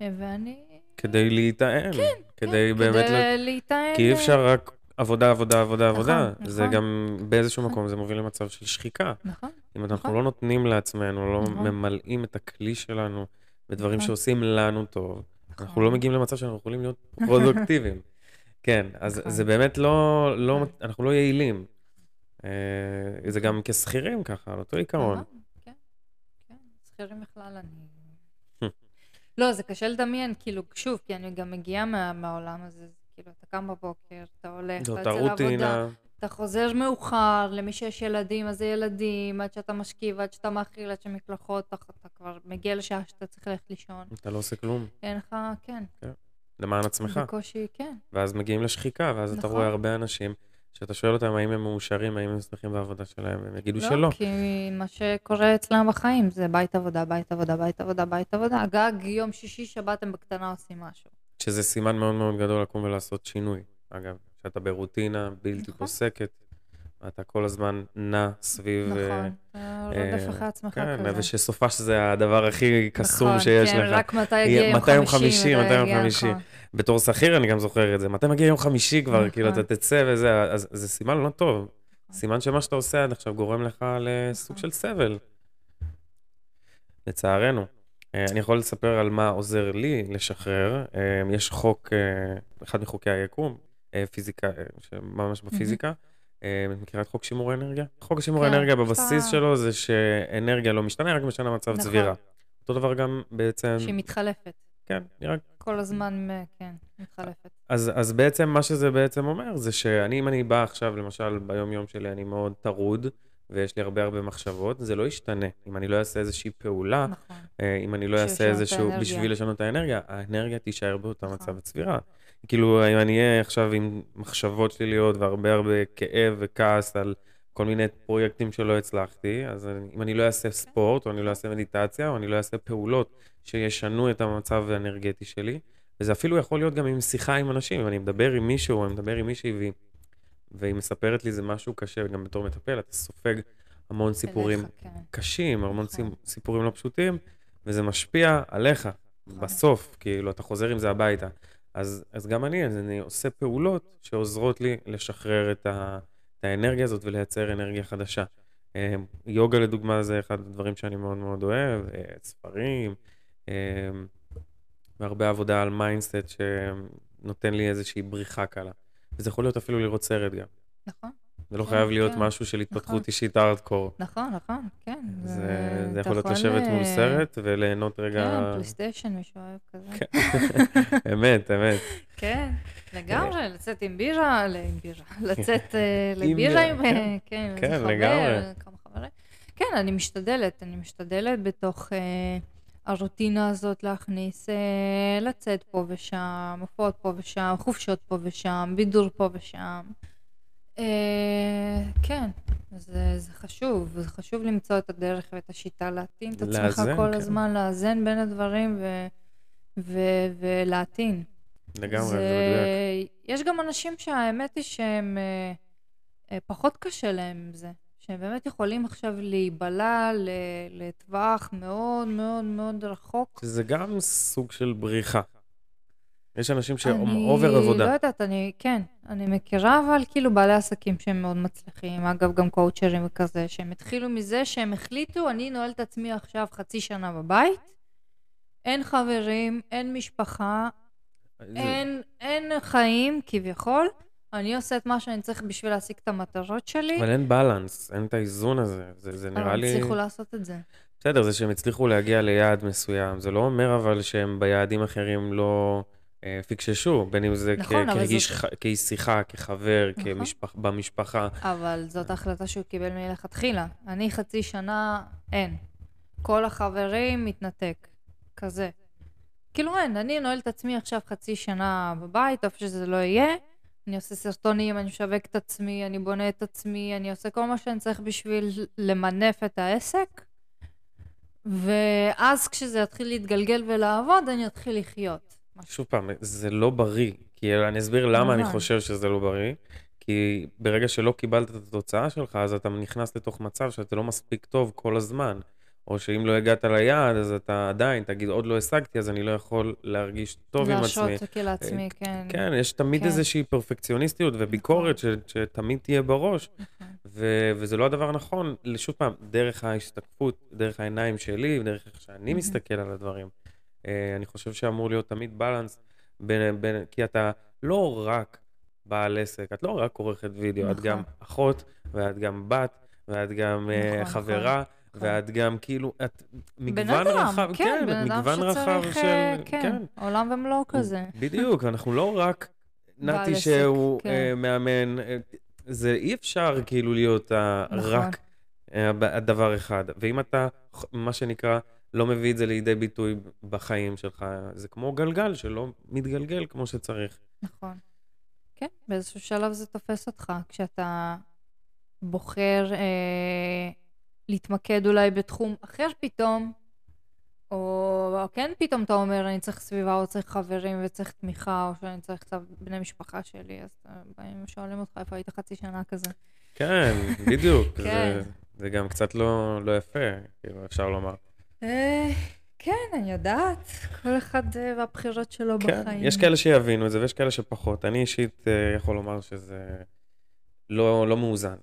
S2: ואני...
S1: כדי להיטען.
S2: כן,
S1: כדי
S2: כן,
S1: באמת...
S2: כדי להיטען...
S1: כי אי אפשר רק עבודה, עבודה, עבודה,
S2: נכון,
S1: עבודה. זה
S2: נכון.
S1: גם באיזשהו
S2: נכון.
S1: מקום, זה מוביל למצב של שחיקה.
S2: נכון,
S1: אם אנחנו
S2: נכון.
S1: לא נותנים לעצמנו, לא
S2: נכון.
S1: ממלאים את הכלי שלנו בדברים
S2: נכון.
S1: שעושים לנו טוב, אנחנו
S2: נכון.
S1: לא מגיעים למצב שאנחנו יכולים להיות פרודוקטיביים. כן, אז
S2: נכון.
S1: זה באמת לא, לא,
S2: נכון.
S1: אנחנו לא יעילים. אה, זה גם כשכירים ככה, על אותו עיקרון.
S2: נכון, כן, כן, שכירים בכלל אני... לא, זה קשה לדמיין, כאילו, שוב, כי אני גם מגיעה מה, מהעולם הזה, זה כאילו, אתה קם בבוקר, אתה הולך, אתה יוצא לעבודה. אתה חוזר מאוחר, למי שיש ילדים, אז זה ילדים, עד שאתה משכיב, עד שאתה מאכיל, עד שמקלחות, אתה, אתה כבר מגיע לשעה שאתה צריך ללכת לישון.
S1: אתה לא עושה כלום,
S2: אין לך, כן,
S1: למען עצמך.
S2: בקושי, כן.
S1: ואז מגיעים לשחיקה, ואז אתה
S2: נכון.
S1: רואה הרבה אנשים שאתה שואל אותם האם הם מאושרים, האם הם שמחים בעבודה שלהם, והם יגידו
S2: לא,
S1: שלא.
S2: כי מה שקורה אצלם בחיים זה בית עבודה, בית עבודה, בית עבודה, בית עבודה. גג יום שישי, שבת הם בקטנה עושים משהו.
S1: שזה סימן מאוד מאוד גדול לקום ולעשות שינוי. אגב, שאתה ברוטינה בלתי
S2: נכון.
S1: פוסקת, ואתה כל הזמן נע סביב... אה,
S2: נכון, אתה רודף אחרי עצמך
S1: כן,
S2: כזה.
S1: ושסופה שזה הדבר הכי קסום
S2: נכון,
S1: שיש
S2: כן,
S1: לך.
S2: רק מתי יגיע יום
S1: מתי יום
S2: חמישי.
S1: חמישי, מתי יום חמישי.
S2: נכון.
S1: בתור שכיר אני גם זוכר את זה. מתי מגיע יום חמישי כבר,
S2: נכון.
S1: כאילו, אתה תצא וזה, אז זה סימן לא טוב. סימן שמה שאתה עושה עד עכשיו גורם לך לסוג
S2: נכון.
S1: של סבל. לצערנו. אה, אני יכול לספר על מה עוזר לי לשחרר. אה, יש חוק, אה, אחד מחוקי היקום, פיזיקה, אה, ממש בפיזיקה. את מכירה את חוק שימור האנרגיה? חוק שימור
S2: כן,
S1: האנרגיה בבסיס
S2: שאתה-
S1: שלו זה שאנרגיה לא משתנה, רק משנה מצב
S2: נכון.
S1: צבירה. אותו דבר גם בעצם,
S2: שהיא מתחלפת.
S1: כן, נראה
S2: כל הזמן, כן, מתחלפת.
S1: אז, אז בעצם מה שזה בעצם אומר זה שאני, אם אני בא עכשיו, למשל ביום-יום שלי אני מאוד טרוד, ויש לי הרבה הרבה מחשבות, זה לא ישתנה. אם אני לא אעשה איזושהי פעולה,
S2: נכון.
S1: אה, אם אני לא אעשה איזשהו,
S2: האנרגיה.
S1: בשביל לשנות את האנרגיה, האנרגיה תישאר באותה
S2: נכון.
S1: מצב הצבירה. כאילו, אם אני אהיה עכשיו עם מחשבות שליליות והרבה הרבה כאב וכעס על כל מיני פרויקטים שלא הצלחתי, אז אני- אם אני לא אעשה ספורט, או אני לא אעשה מדיטציה, או אני לא אעשה פעולות שישנו את המצב האנרגטי שלי, וזה אפילו יכול להיות גם עם שיחה עם אנשים, אם אני מדבר עם מישהו, או אני מדבר עם מישהי, והיא, והיא מספרת לי זה משהו קשה, גם בתור מטפל, אתה סופג המון סיפורים
S2: אליך, כן.
S1: קשים, המון. סיפ- סיפורים לא פשוטים, וזה משפיע עליך,
S2: נכון.
S1: בסוף, כאילו, אתה חוזר עם זה הביתה. אז, אז גם אני, אז אני עושה פעולות שעוזרות לי לשחרר את, ה, את האנרגיה הזאת ולייצר אנרגיה חדשה. אה, יוגה, לדוגמה, זה אחד הדברים שאני מאוד מאוד אוהב, אה, ספרים, אה, והרבה עבודה על mindset שנותן לי איזושהי בריחה קלה. וזה יכול להיות אפילו לראות סרט גם.
S2: נכון,
S1: זה לא
S2: כן,
S1: חייב להיות
S2: כן.
S1: משהו של התפתחות
S2: נכון.
S1: אישית הארדקור.
S2: נכון, נכון, כן.
S1: זה, זה יכול להיות לשבת מול
S2: אה,
S1: סרט וליהנות רגע...
S2: כן, פלייסטיישן, מישהו אוהב כזה.
S1: אמת, אמת.
S2: כן, לגמרי, לצאת עם בירה, ל- עם בירה, לצאת אה, לבירה עם, אה, כן,
S1: כן,
S2: חבר,
S1: לגמרי.
S2: כן, אני משתדלת, אני משתדלת בתוך אה, הרוטינה הזאת להכניס, אה, לצאת פה ושם, הופעות פה ושם, חופשות פה ושם, בידור פה ושם. אה, כן, זה, זה חשוב, זה חשוב למצוא את הדרך ואת השיטה להתאים את עצמך
S1: לאזן,
S2: כל
S1: כן.
S2: הזמן, לאזן בין הדברים ו, ו, ולהטעין.
S1: לגמרי, זה מדויק.
S2: יש גם אנשים שהאמת היא שהם אה, פחות קשה להם עם זה. שהם באמת יכולים עכשיו להיבלע לטווח מאוד מאוד מאוד רחוק.
S1: זה גם סוג של בריחה. יש אנשים שהם
S2: אני
S1: אובר
S2: לא
S1: עבודה.
S2: יודעת, אני, כן, אני מכירה אבל כאילו בעלי עסקים שהם מאוד מצליחים, אגב גם קואוצ'רים וכזה, שהם התחילו מזה שהם החליטו, אני נועל את עצמי עכשיו חצי שנה בבית, אין חברים, אין משפחה,
S1: זה-
S2: אין, אין חיים כביכול, אני עושה את מה שאני צריך בשביל להשיג את המטרות שלי,
S1: אבל אין בלנס, אין את האיזון הזה. זה, זה נראה
S2: הם
S1: לי...
S2: הצליחו לעשות את זה.
S1: בסדר, זה שהם הצליחו להגיע ליעד מסוים. זה לא אומר אבל שהם ביעדים אחרים לא אה, פיקששו, בין אם זה
S2: נכון,
S1: כרגיש,
S2: זאת-
S1: ח- כאיש שיחה, כחבר,
S2: נכון.
S1: כמשפח, במשפחה.
S2: אבל זאת החלטה שהוא קיבל מלכתחילה. אני חצי שנה, אין. כל החברים מתנתק. כזה. כאילו אין, אני נועל את עצמי עכשיו חצי שנה בבית, איפה שזה לא יהיה. אני עושה סרטונים, אני משווק את עצמי, אני בונה את עצמי, אני עושה כל מה שאני צריך בשביל למנף את העסק. ואז כשזה יתחיל להתגלגל ולעבוד, אני אתחיל לחיות.
S1: שוב פעם, זה לא בריא. כי אני אסביר למה אני
S2: כמובן.
S1: חושב שזה לא בריא. כי ברגע שלא קיבלת את התוצאה שלך, אז אתה נכנס לתוך מצב שאתה לא מספיק טוב כל הזמן. או שאם לא הגעת ליעד, אז אתה עדיין תגיד, עוד לא השגתי, אז אני לא יכול להרגיש טוב עם עצמי.
S2: להרשות אותי לעצמי, כן.
S1: כן, יש תמיד
S2: כן.
S1: איזושהי פרפקציוניסטיות וביקורת ש, שתמיד תהיה בראש,
S2: נכון.
S1: ו, וזה לא הדבר הנכון. שוב פעם, דרך ההשתקפות, דרך העיניים שלי, דרך איך שאני. מסתכל על הדברים. אה, אני חושב שאמור להיות תמיד בלנס, בין, בין, כי אתה לא רק בעל עסק, את לא רק עורכת וידאו, את
S2: נכון.
S1: גם אחות, ואת גם בת, ואת גם אה,
S2: נכון,
S1: חברה. ואת גם כאילו, את מגוון
S2: אדם,
S1: רחב,
S2: כן, בן אדם
S1: מגוון רחב
S2: שצריך,
S1: של,
S2: אה, כן, עולם ומלואו כזה.
S1: בדיוק, אנחנו לא רק נתי שהוא
S2: כן.
S1: אה, מאמן, אה, זה אי אפשר כאילו להיות ה-
S2: נכון.
S1: רק אה, הב- הדבר אחד. ואם אתה, מה שנקרא, לא מביא את זה לידי ביטוי בחיים שלך, זה כמו גלגל שלא מתגלגל כמו שצריך.
S2: נכון. כן, באיזשהו שלב זה תופס אותך, כשאתה בוחר אה, להתמקד אולי בתחום אחר פתאום, או כן פתאום אתה אומר, אני צריך סביבה, או צריך חברים וצריך תמיכה, או שאני צריך קצת בני משפחה שלי, אז אה, באים ושואלים אותך איפה היית חצי שנה כזה.
S1: כן, בדיוק.
S2: כן.
S1: זה, זה גם קצת לא, לא יפה, כאילו, אפשר לומר.
S2: אה, כן, אני יודעת, כל אחד אה, והבחירות שלו
S1: כן,
S2: בחיים.
S1: יש כאלה שיבינו את זה ויש כאלה שפחות. אני אישית יכול לומר שזה לא, לא מאוזן.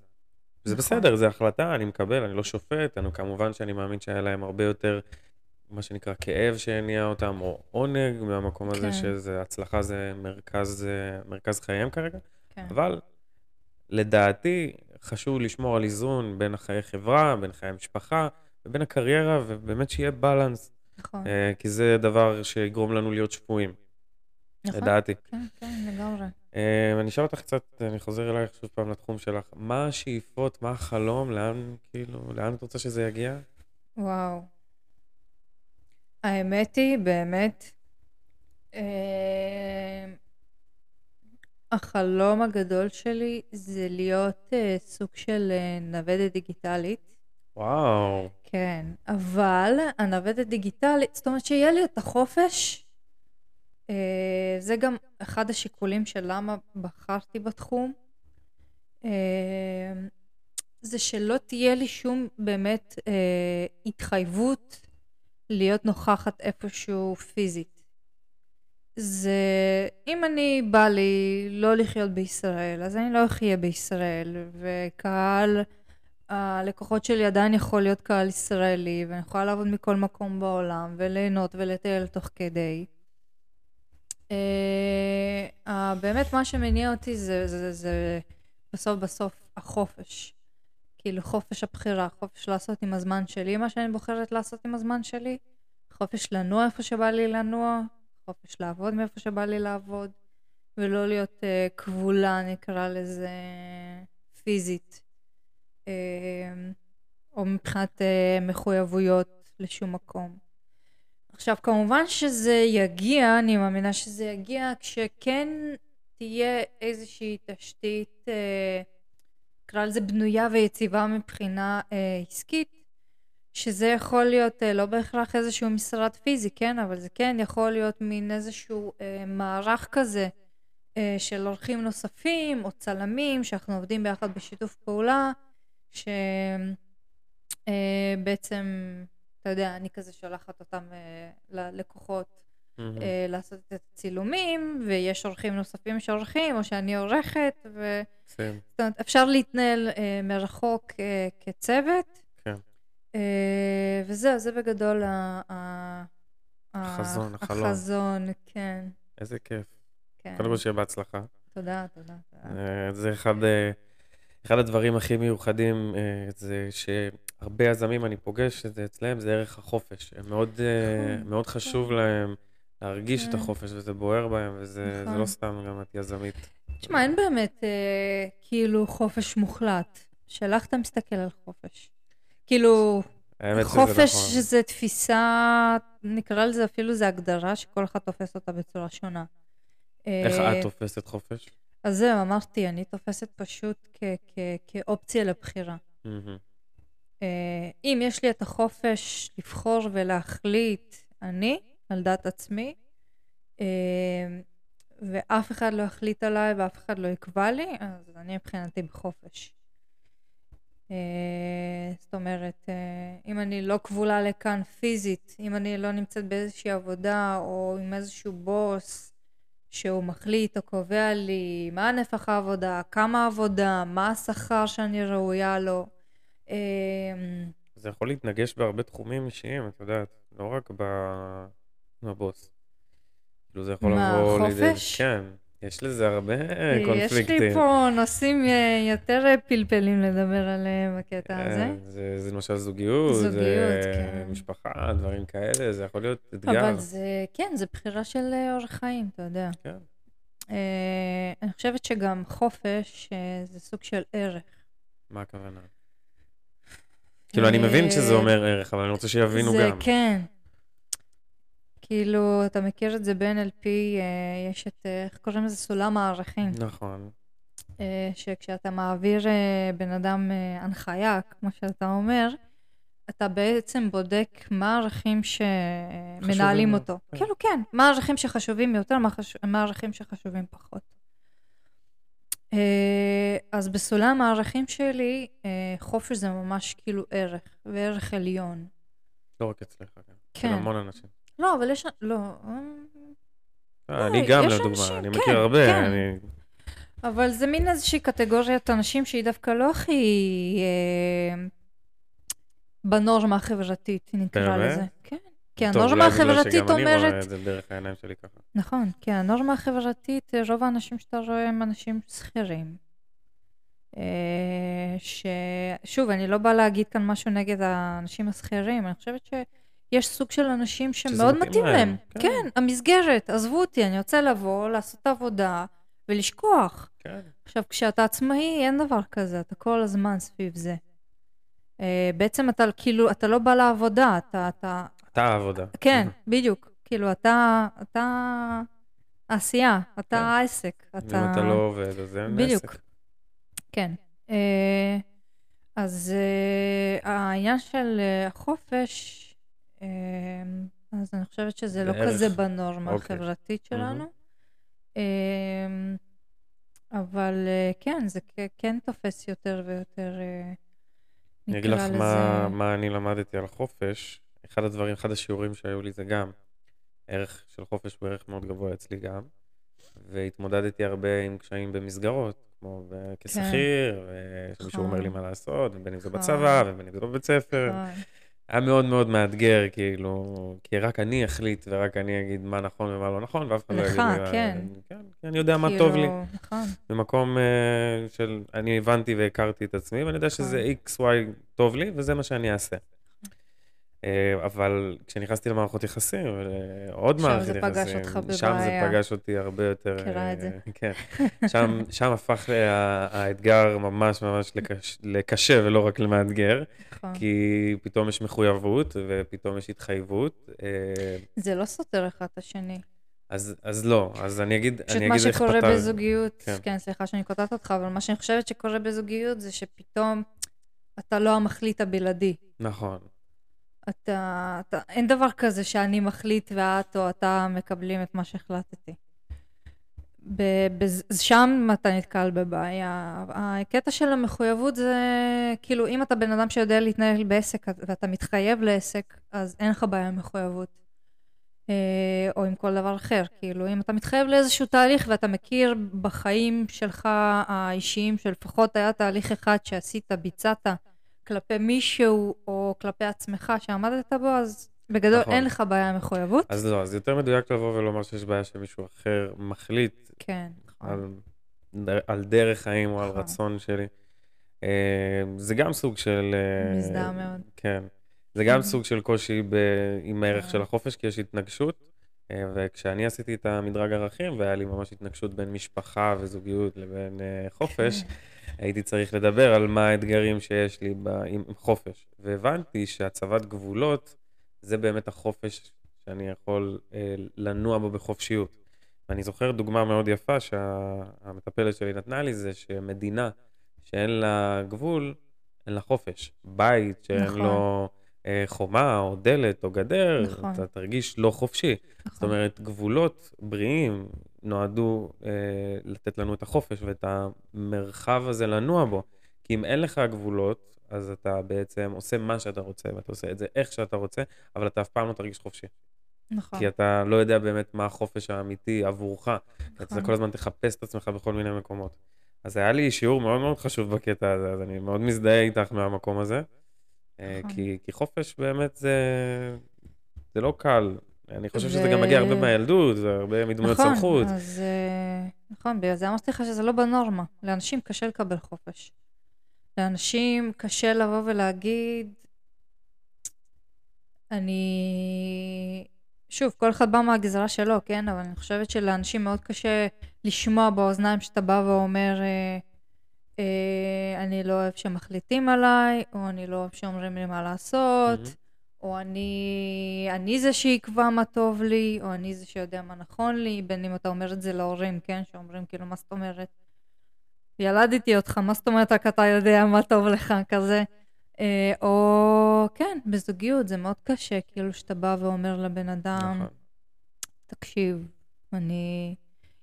S1: זה
S2: נכון.
S1: בסדר, זו החלטה, אני מקבל, אני לא שופט, אני, כמובן שאני מאמין שהיה להם הרבה יותר, מה שנקרא, כאב שהניע אותם, או עונג מהמקום הזה,
S2: כן.
S1: שזה, הצלחה זה מרכז, מרכז חייהם כרגע,
S2: כן.
S1: אבל לדעתי חשוב לשמור על איזון בין החיי חברה, בין חיי המשפחה, ובין הקריירה, ובאמת שיהיה בלנס,
S2: נכון,
S1: אה, כי זה דבר שיגרום לנו להיות שפויים,
S2: נכון.
S1: לדעתי.
S2: כן, כן, לגמרי.
S1: אה, אני אשאל אותך קצת, אני חוזר אלייך שוב פעם לתחום שלך. מה השאיפות, מה החלום, לאן, כאילו, לאן את רוצה שזה יגיע?
S2: וואו. האמת היא, באמת, אה, החלום הגדול שלי זה להיות אה, סוג של אה, נוודת דיגיטלית.
S1: וואו.
S2: כן, אבל הנוודת דיגיטלית, זאת אומרת שיהיה לי את החופש, זה גם אחד השיקולים של למה בחרתי בתחום, אה, זה שלא תהיה לי שום באמת אה, התחייבות להיות נוכחת איפשהו פיזית. זה, אם אני בא לי לא לחיות בישראל, אז אני לא אחיה בישראל, וקהל הלקוחות שלי עדיין יכול להיות קהל ישראלי, ואני יכולה לעבוד מכל מקום בעולם, וליהנות ולטייל תוך כדי. אה, באמת מה שמניע אותי זה, זה, זה בסוף בסוף החופש. כאילו חופש הבחירה, חופש לעשות עם הזמן שלי מה שאני בוחרת לעשות עם הזמן שלי, חופש לנוע איפה שבא לי לנוע, חופש לעבוד מאיפה שבא לי לעבוד, ולא להיות uh, כבולה נקרא לזה פיזית. אה, או מבחינת אה, מחויבויות לשום מקום. עכשיו, כמובן שזה יגיע, אני מאמינה שזה יגיע כשכן תהיה איזושהי תשתית, אה, נקרא לזה בנויה ויציבה מבחינה אה, עסקית, שזה יכול להיות אה, לא בהכרח איזשהו משרד פיזי, כן? אבל זה כן יכול להיות מין איזשהו אה, מערך כזה אה, של אורחים נוספים או צלמים, שאנחנו עובדים ביחד בשיתוף פעולה. שבעצם, אתה יודע, אני כזה שולחת אותם אה, ללקוחות. אה, לעשות את הצילומים, ויש עורכים נוספים שעורכים, או שאני עורכת, ו...
S1: מקסים.
S2: זאת אומרת, אפשר להתנהל אה, מרחוק כצוות.
S1: כן.
S2: וזהו, זה בגדול ה...
S1: החזון, החלום.
S2: החזון, כן,
S1: איזה כיף.
S2: כן.
S1: קודם כל שיהיה בהצלחה.
S2: תודה, תודה.
S1: זה אחד, אה, אחד הדברים הכי מיוחדים, אה, זה שהרבה יזמים אני פוגש את זה אצלם, זה ערך החופש. הם מאוד, אה,
S2: נכון,
S1: מאוד חשוב להם להרגיש את
S2: כן.
S1: החופש, וזה בוער בהם, וזה זה
S2: נכון.
S1: לא סתם גם את יזמית.
S2: תשמע, אין באמת אה, כאילו חופש מוחלט. שאלה איך אתה מסתכל על חופש. כאילו, חופש
S1: נכון.
S2: זה תפיסה, נקרא לזה אפילו, זה הגדרה שכל אחד תופס אותה בצורה שונה.
S1: איך
S2: אה,
S1: את תופסת חופש?
S2: אז זהו, אמרתי, אני תופסת פשוט כ- כ- כאופציה לבחירה. אה, אם יש לי את החופש לבחור ולהחליט אני, על דעת עצמי, אה, ואף אחד לא יחליט עליי ואף אחד לא יקבע לי, אז אני מבחינתי בחופש. אה, זאת אומרת, אם אני לא כבולה לכאן פיזית, אם אני לא נמצאת באיזושהי עבודה או עם איזשהו בוס שהוא מחליט או קובע לי מה נפח העבודה, כמה עבודה, מה השכר שאני ראויה לו, אה,
S1: זה יכול להתנגש בהרבה תחומים אישיים, את יודעת, לא רק ב- בבוס. כאילו זה יכול
S2: מה,
S1: לבוא לידי...
S2: חופש?
S1: כן, יש לזה הרבה
S2: יש
S1: קונפליקטים.
S2: לי פה נושאים אה, יותר אה, פלפלים לדבר עליהם בקטע הזה.
S1: אה, זה, זה למשל זוגיות,
S2: זוגיות,
S1: זה
S2: כן.
S1: משפחה, דברים כאלה, זה יכול להיות אתגר.
S2: אבל זה, כן, זה בחירה של אה, אורח חיים, אתה יודע.
S1: כן.
S2: אה, אני חושבת שגם חופש אה, זה סוג של ערך.
S1: מה הכוונה? כאילו, אני מבין שזה אומר ערך, אבל אני רוצה שיבינו
S2: זה
S1: גם.
S2: כן. כאילו, אתה מכיר את זה ב-NLP, אה, יש את, אה, איך קוראים לזה? סולם הערכים.
S1: נכון.
S2: אה, שכשאתה מעביר בן אדם הנחיה, כמו שאתה אומר, אתה בעצם בודק מה הערכים שמנהלים אותו.
S1: כן.
S2: כאילו, כן, מה הערכים שחשובים יותר, מה חש- מה הערכים שחשובים פחות. אז בסולם הערכים שלי, חופש זה ממש כאילו ערך, וערך עליון.
S1: לא רק אצלך, כן.
S2: כן.
S1: של המון אנשים.
S2: לא, אבל יש... לא, אה,
S1: אה, אני גם, לדוגמה, אני
S2: כן,
S1: מכיר הרבה,
S2: כן. אבל זה מין איזושהי קטגוריית אנשים שהיא דווקא לא הכי אה, בנורמה החברתית, נקרא? לזה. כן. כי הנורמה החברתית אומרת...
S1: זה דרך העיניים שלי ככה.
S2: נכון, כי הנורמה החברתית, אה, רוב האנשים שאתה רואה הם אנשים שכירים. ששוב, אני לא באה להגיד כאן משהו נגד האנשים השכירים, אני חושבת שיש סוג של אנשים שמאוד
S1: מתאים
S2: מתאים
S1: להם. כן.
S2: כן, המסגרת, עזבו אותי, אני רוצה לבוא, לעשות את העבודה ולשכוח.
S1: כן.
S2: עכשיו, כשאתה עצמאי, אין דבר כזה, אתה כל הזמן סביב זה. Uh, בעצם אתה כאילו, אתה לא בא לעבודה, אתה, אתה,
S1: אתה העבודה.
S2: כן, בדיוק. כאילו, אתה, אתה העשייה, אתה
S1: כן.
S2: העסק.
S1: אם
S2: אתה...
S1: אתה לא עובד, אז אין
S2: בדיוק.
S1: עסק.
S2: כן. Uh, אז uh, העניין של החופש, אז אני חושבת שזה לא
S1: בערך.
S2: כזה בנורמה
S1: אוקיי.
S2: החברתית. שלנו. Um, אבל uh, כן, זה כן תופס יותר ויותר, uh,
S1: אני אגיד לך מה, אני למדתי על חופש. אחד הדברים, אחד השיעורים שהיו לי זה גם, ערך של חופש הוא ערך מאוד גבוה אצלי גם, והתמודדתי הרבה עם קשיים במסגרות, כמו כשכיר, ושמישהו אומר לי
S2: נכון.
S1: מה לעשות, ובין אם זה
S2: נכון.
S1: בצבא, ובין אם זה בבית ספר. היה מאוד מאוד מאתגר, כאילו, כי רק אני אחליט ורק אני אגיד מה נכון ומה לא נכון, ואף אחד לא
S2: לך,
S1: יגיד. מה-
S2: כן.
S1: כן, אני יודע מה טוב לי.
S2: כאילו, נכון.
S1: ממקום uh, של אני הבנתי והכרתי את עצמי, ואני יודע שזה
S2: נכון.
S1: x, y טוב לי, וזה מה שאני אעשה. Uh, אבל כשנכנסתי למערכות יחסים, uh, עוד
S2: שם
S1: מערכת
S2: זה
S1: יחסים,
S2: פגש אותך
S1: שם זה
S2: בבעיה.
S1: פגש אותי הרבה יותר...
S2: מכירה את
S1: אה,
S2: זה.
S1: כן. שם, שם הפך אה, האתגר ממש ממש לקש, לקשה ולא רק למאתגר,
S2: נכון.
S1: כי פתאום יש מחויבות ופתאום יש התחייבות. אה,
S2: זה לא סותר אחד את השני.
S1: אז, אז לא, אז אני אגיד,
S2: פשוט
S1: אני
S2: מה
S1: אגיד איך
S2: שקורה
S1: פתר...
S2: בזוגיות,
S1: כן.
S2: כן, סליחה שאני קוטעת אותך, אבל מה שאני חושבת שקורה בזוגיות זה שפתאום אתה לא המחליט הבלעדי.
S1: נכון.
S2: אתה, אתה, אין דבר כזה שאני מחליט ואת או אתה מקבלים את מה שהחלטתי. שם אתה נתקל בבעיה. הקטע של המחויבות זה, כאילו, אם אתה בן אדם שיודע להתנהל בעסק ואתה מתחייב לעסק, אז אין לך בעיה עם מחויבות. אה, או עם כל דבר אחר. כאילו, אם אתה מתחייב לאיזשהו תהליך ואתה מכיר בחיים שלך האישיים, שלפחות היה תהליך אחד שעשית, ביצעת כלפי מישהו או כלפי עצמך שעמדת בו, אז בגדול
S1: נכון.
S2: אין לך בעיה עם מחויבות.
S1: אז לא, אז יותר מדויק לבוא ולומר שיש בעיה שמישהו אחר מחליט
S2: כן, נכון.
S1: על, על דרך חיים או על
S2: נכון.
S1: רצון שלי. אה, זה גם סוג של... אה,
S2: מזדהה מאוד.
S1: כן. זה גם. סוג של קושי ב, עם הערך. של החופש, כי יש התנגשות, אה, וכשאני עשיתי את המדרג ערכים, והיה לי ממש התנגשות בין משפחה וזוגיות לבין חופש,
S2: כן.
S1: הייתי צריך לדבר על מה האתגרים שיש לי ב- עם עם חופש. והבנתי שהצבת גבולות זה באמת החופש שאני יכול אה, לנוע בו בחופשיות. ואני זוכר דוגמה מאוד יפה שהמטפלת שלי נתנה לי, זה שמדינה שאין לה גבול, אין לה חופש. בית שאין
S2: נכון.
S1: לו אה, חומה או דלת או גדר,
S2: נכון.
S1: אתה תרגיש לא חופשי. זאת
S2: נכון.
S1: אומרת, גבולות בריאים נועדו אה, לתת לנו את החופש ואת המרחב הזה לנוע בו. כי אם אין לך גבולות, אז אתה בעצם עושה מה שאתה רוצה, ואתה עושה את זה איך שאתה רוצה, אבל אתה אף פעם לא תרגיש חופשי.
S2: נכון.
S1: כי אתה לא יודע באמת מה החופש האמיתי עבורך. אתה
S2: נכון.
S1: כל הזמן תחפש את עצמך בכל מיני מקומות. אז היה לי שיעור מאוד מאוד חשוב בקטע הזה, אז אני מאוד מזדהה איתך מהמקום הזה. אה,
S2: נכון.
S1: כי, כי חופש באמת זה, זה לא קל. אני חושב שזה
S2: ו-
S1: גם מגיע הרבה מהילדות, זה הרבה מדמויות
S2: נכון,
S1: סמכות.
S2: אז אה, נכון, בגלל זה אמרתי לך שזה לא בנורמה. לאנשים קשה לקבל חופש. לאנשים קשה לבוא ולהגיד, אני... שוב, כל אחד בא מהגזרה שלו, כן? אבל אני חושבת שלאנשים מאוד קשה לשמוע באוזניים שאתה בא ואומר, אה, אה, אני לא אוהב שמחליטים עליי, או אני לא אוהב שאומרים לי מה לעשות,
S1: מהמם.
S2: או אני, אני זה שיקבע מה טוב לי, או אני זה שיודע מה נכון לי, בין אם אתה אומר את זה להורים, כן? שאומרים כאילו, מה זאת אומרת? ילדתי אותך, מה זאת אומרת רק אתה יודע מה טוב לך, כזה. אה, או כן, בזוגיות זה מאוד קשה, כאילו שאתה בא ואומר לבן אדם,
S1: נכון.
S2: תקשיב, אני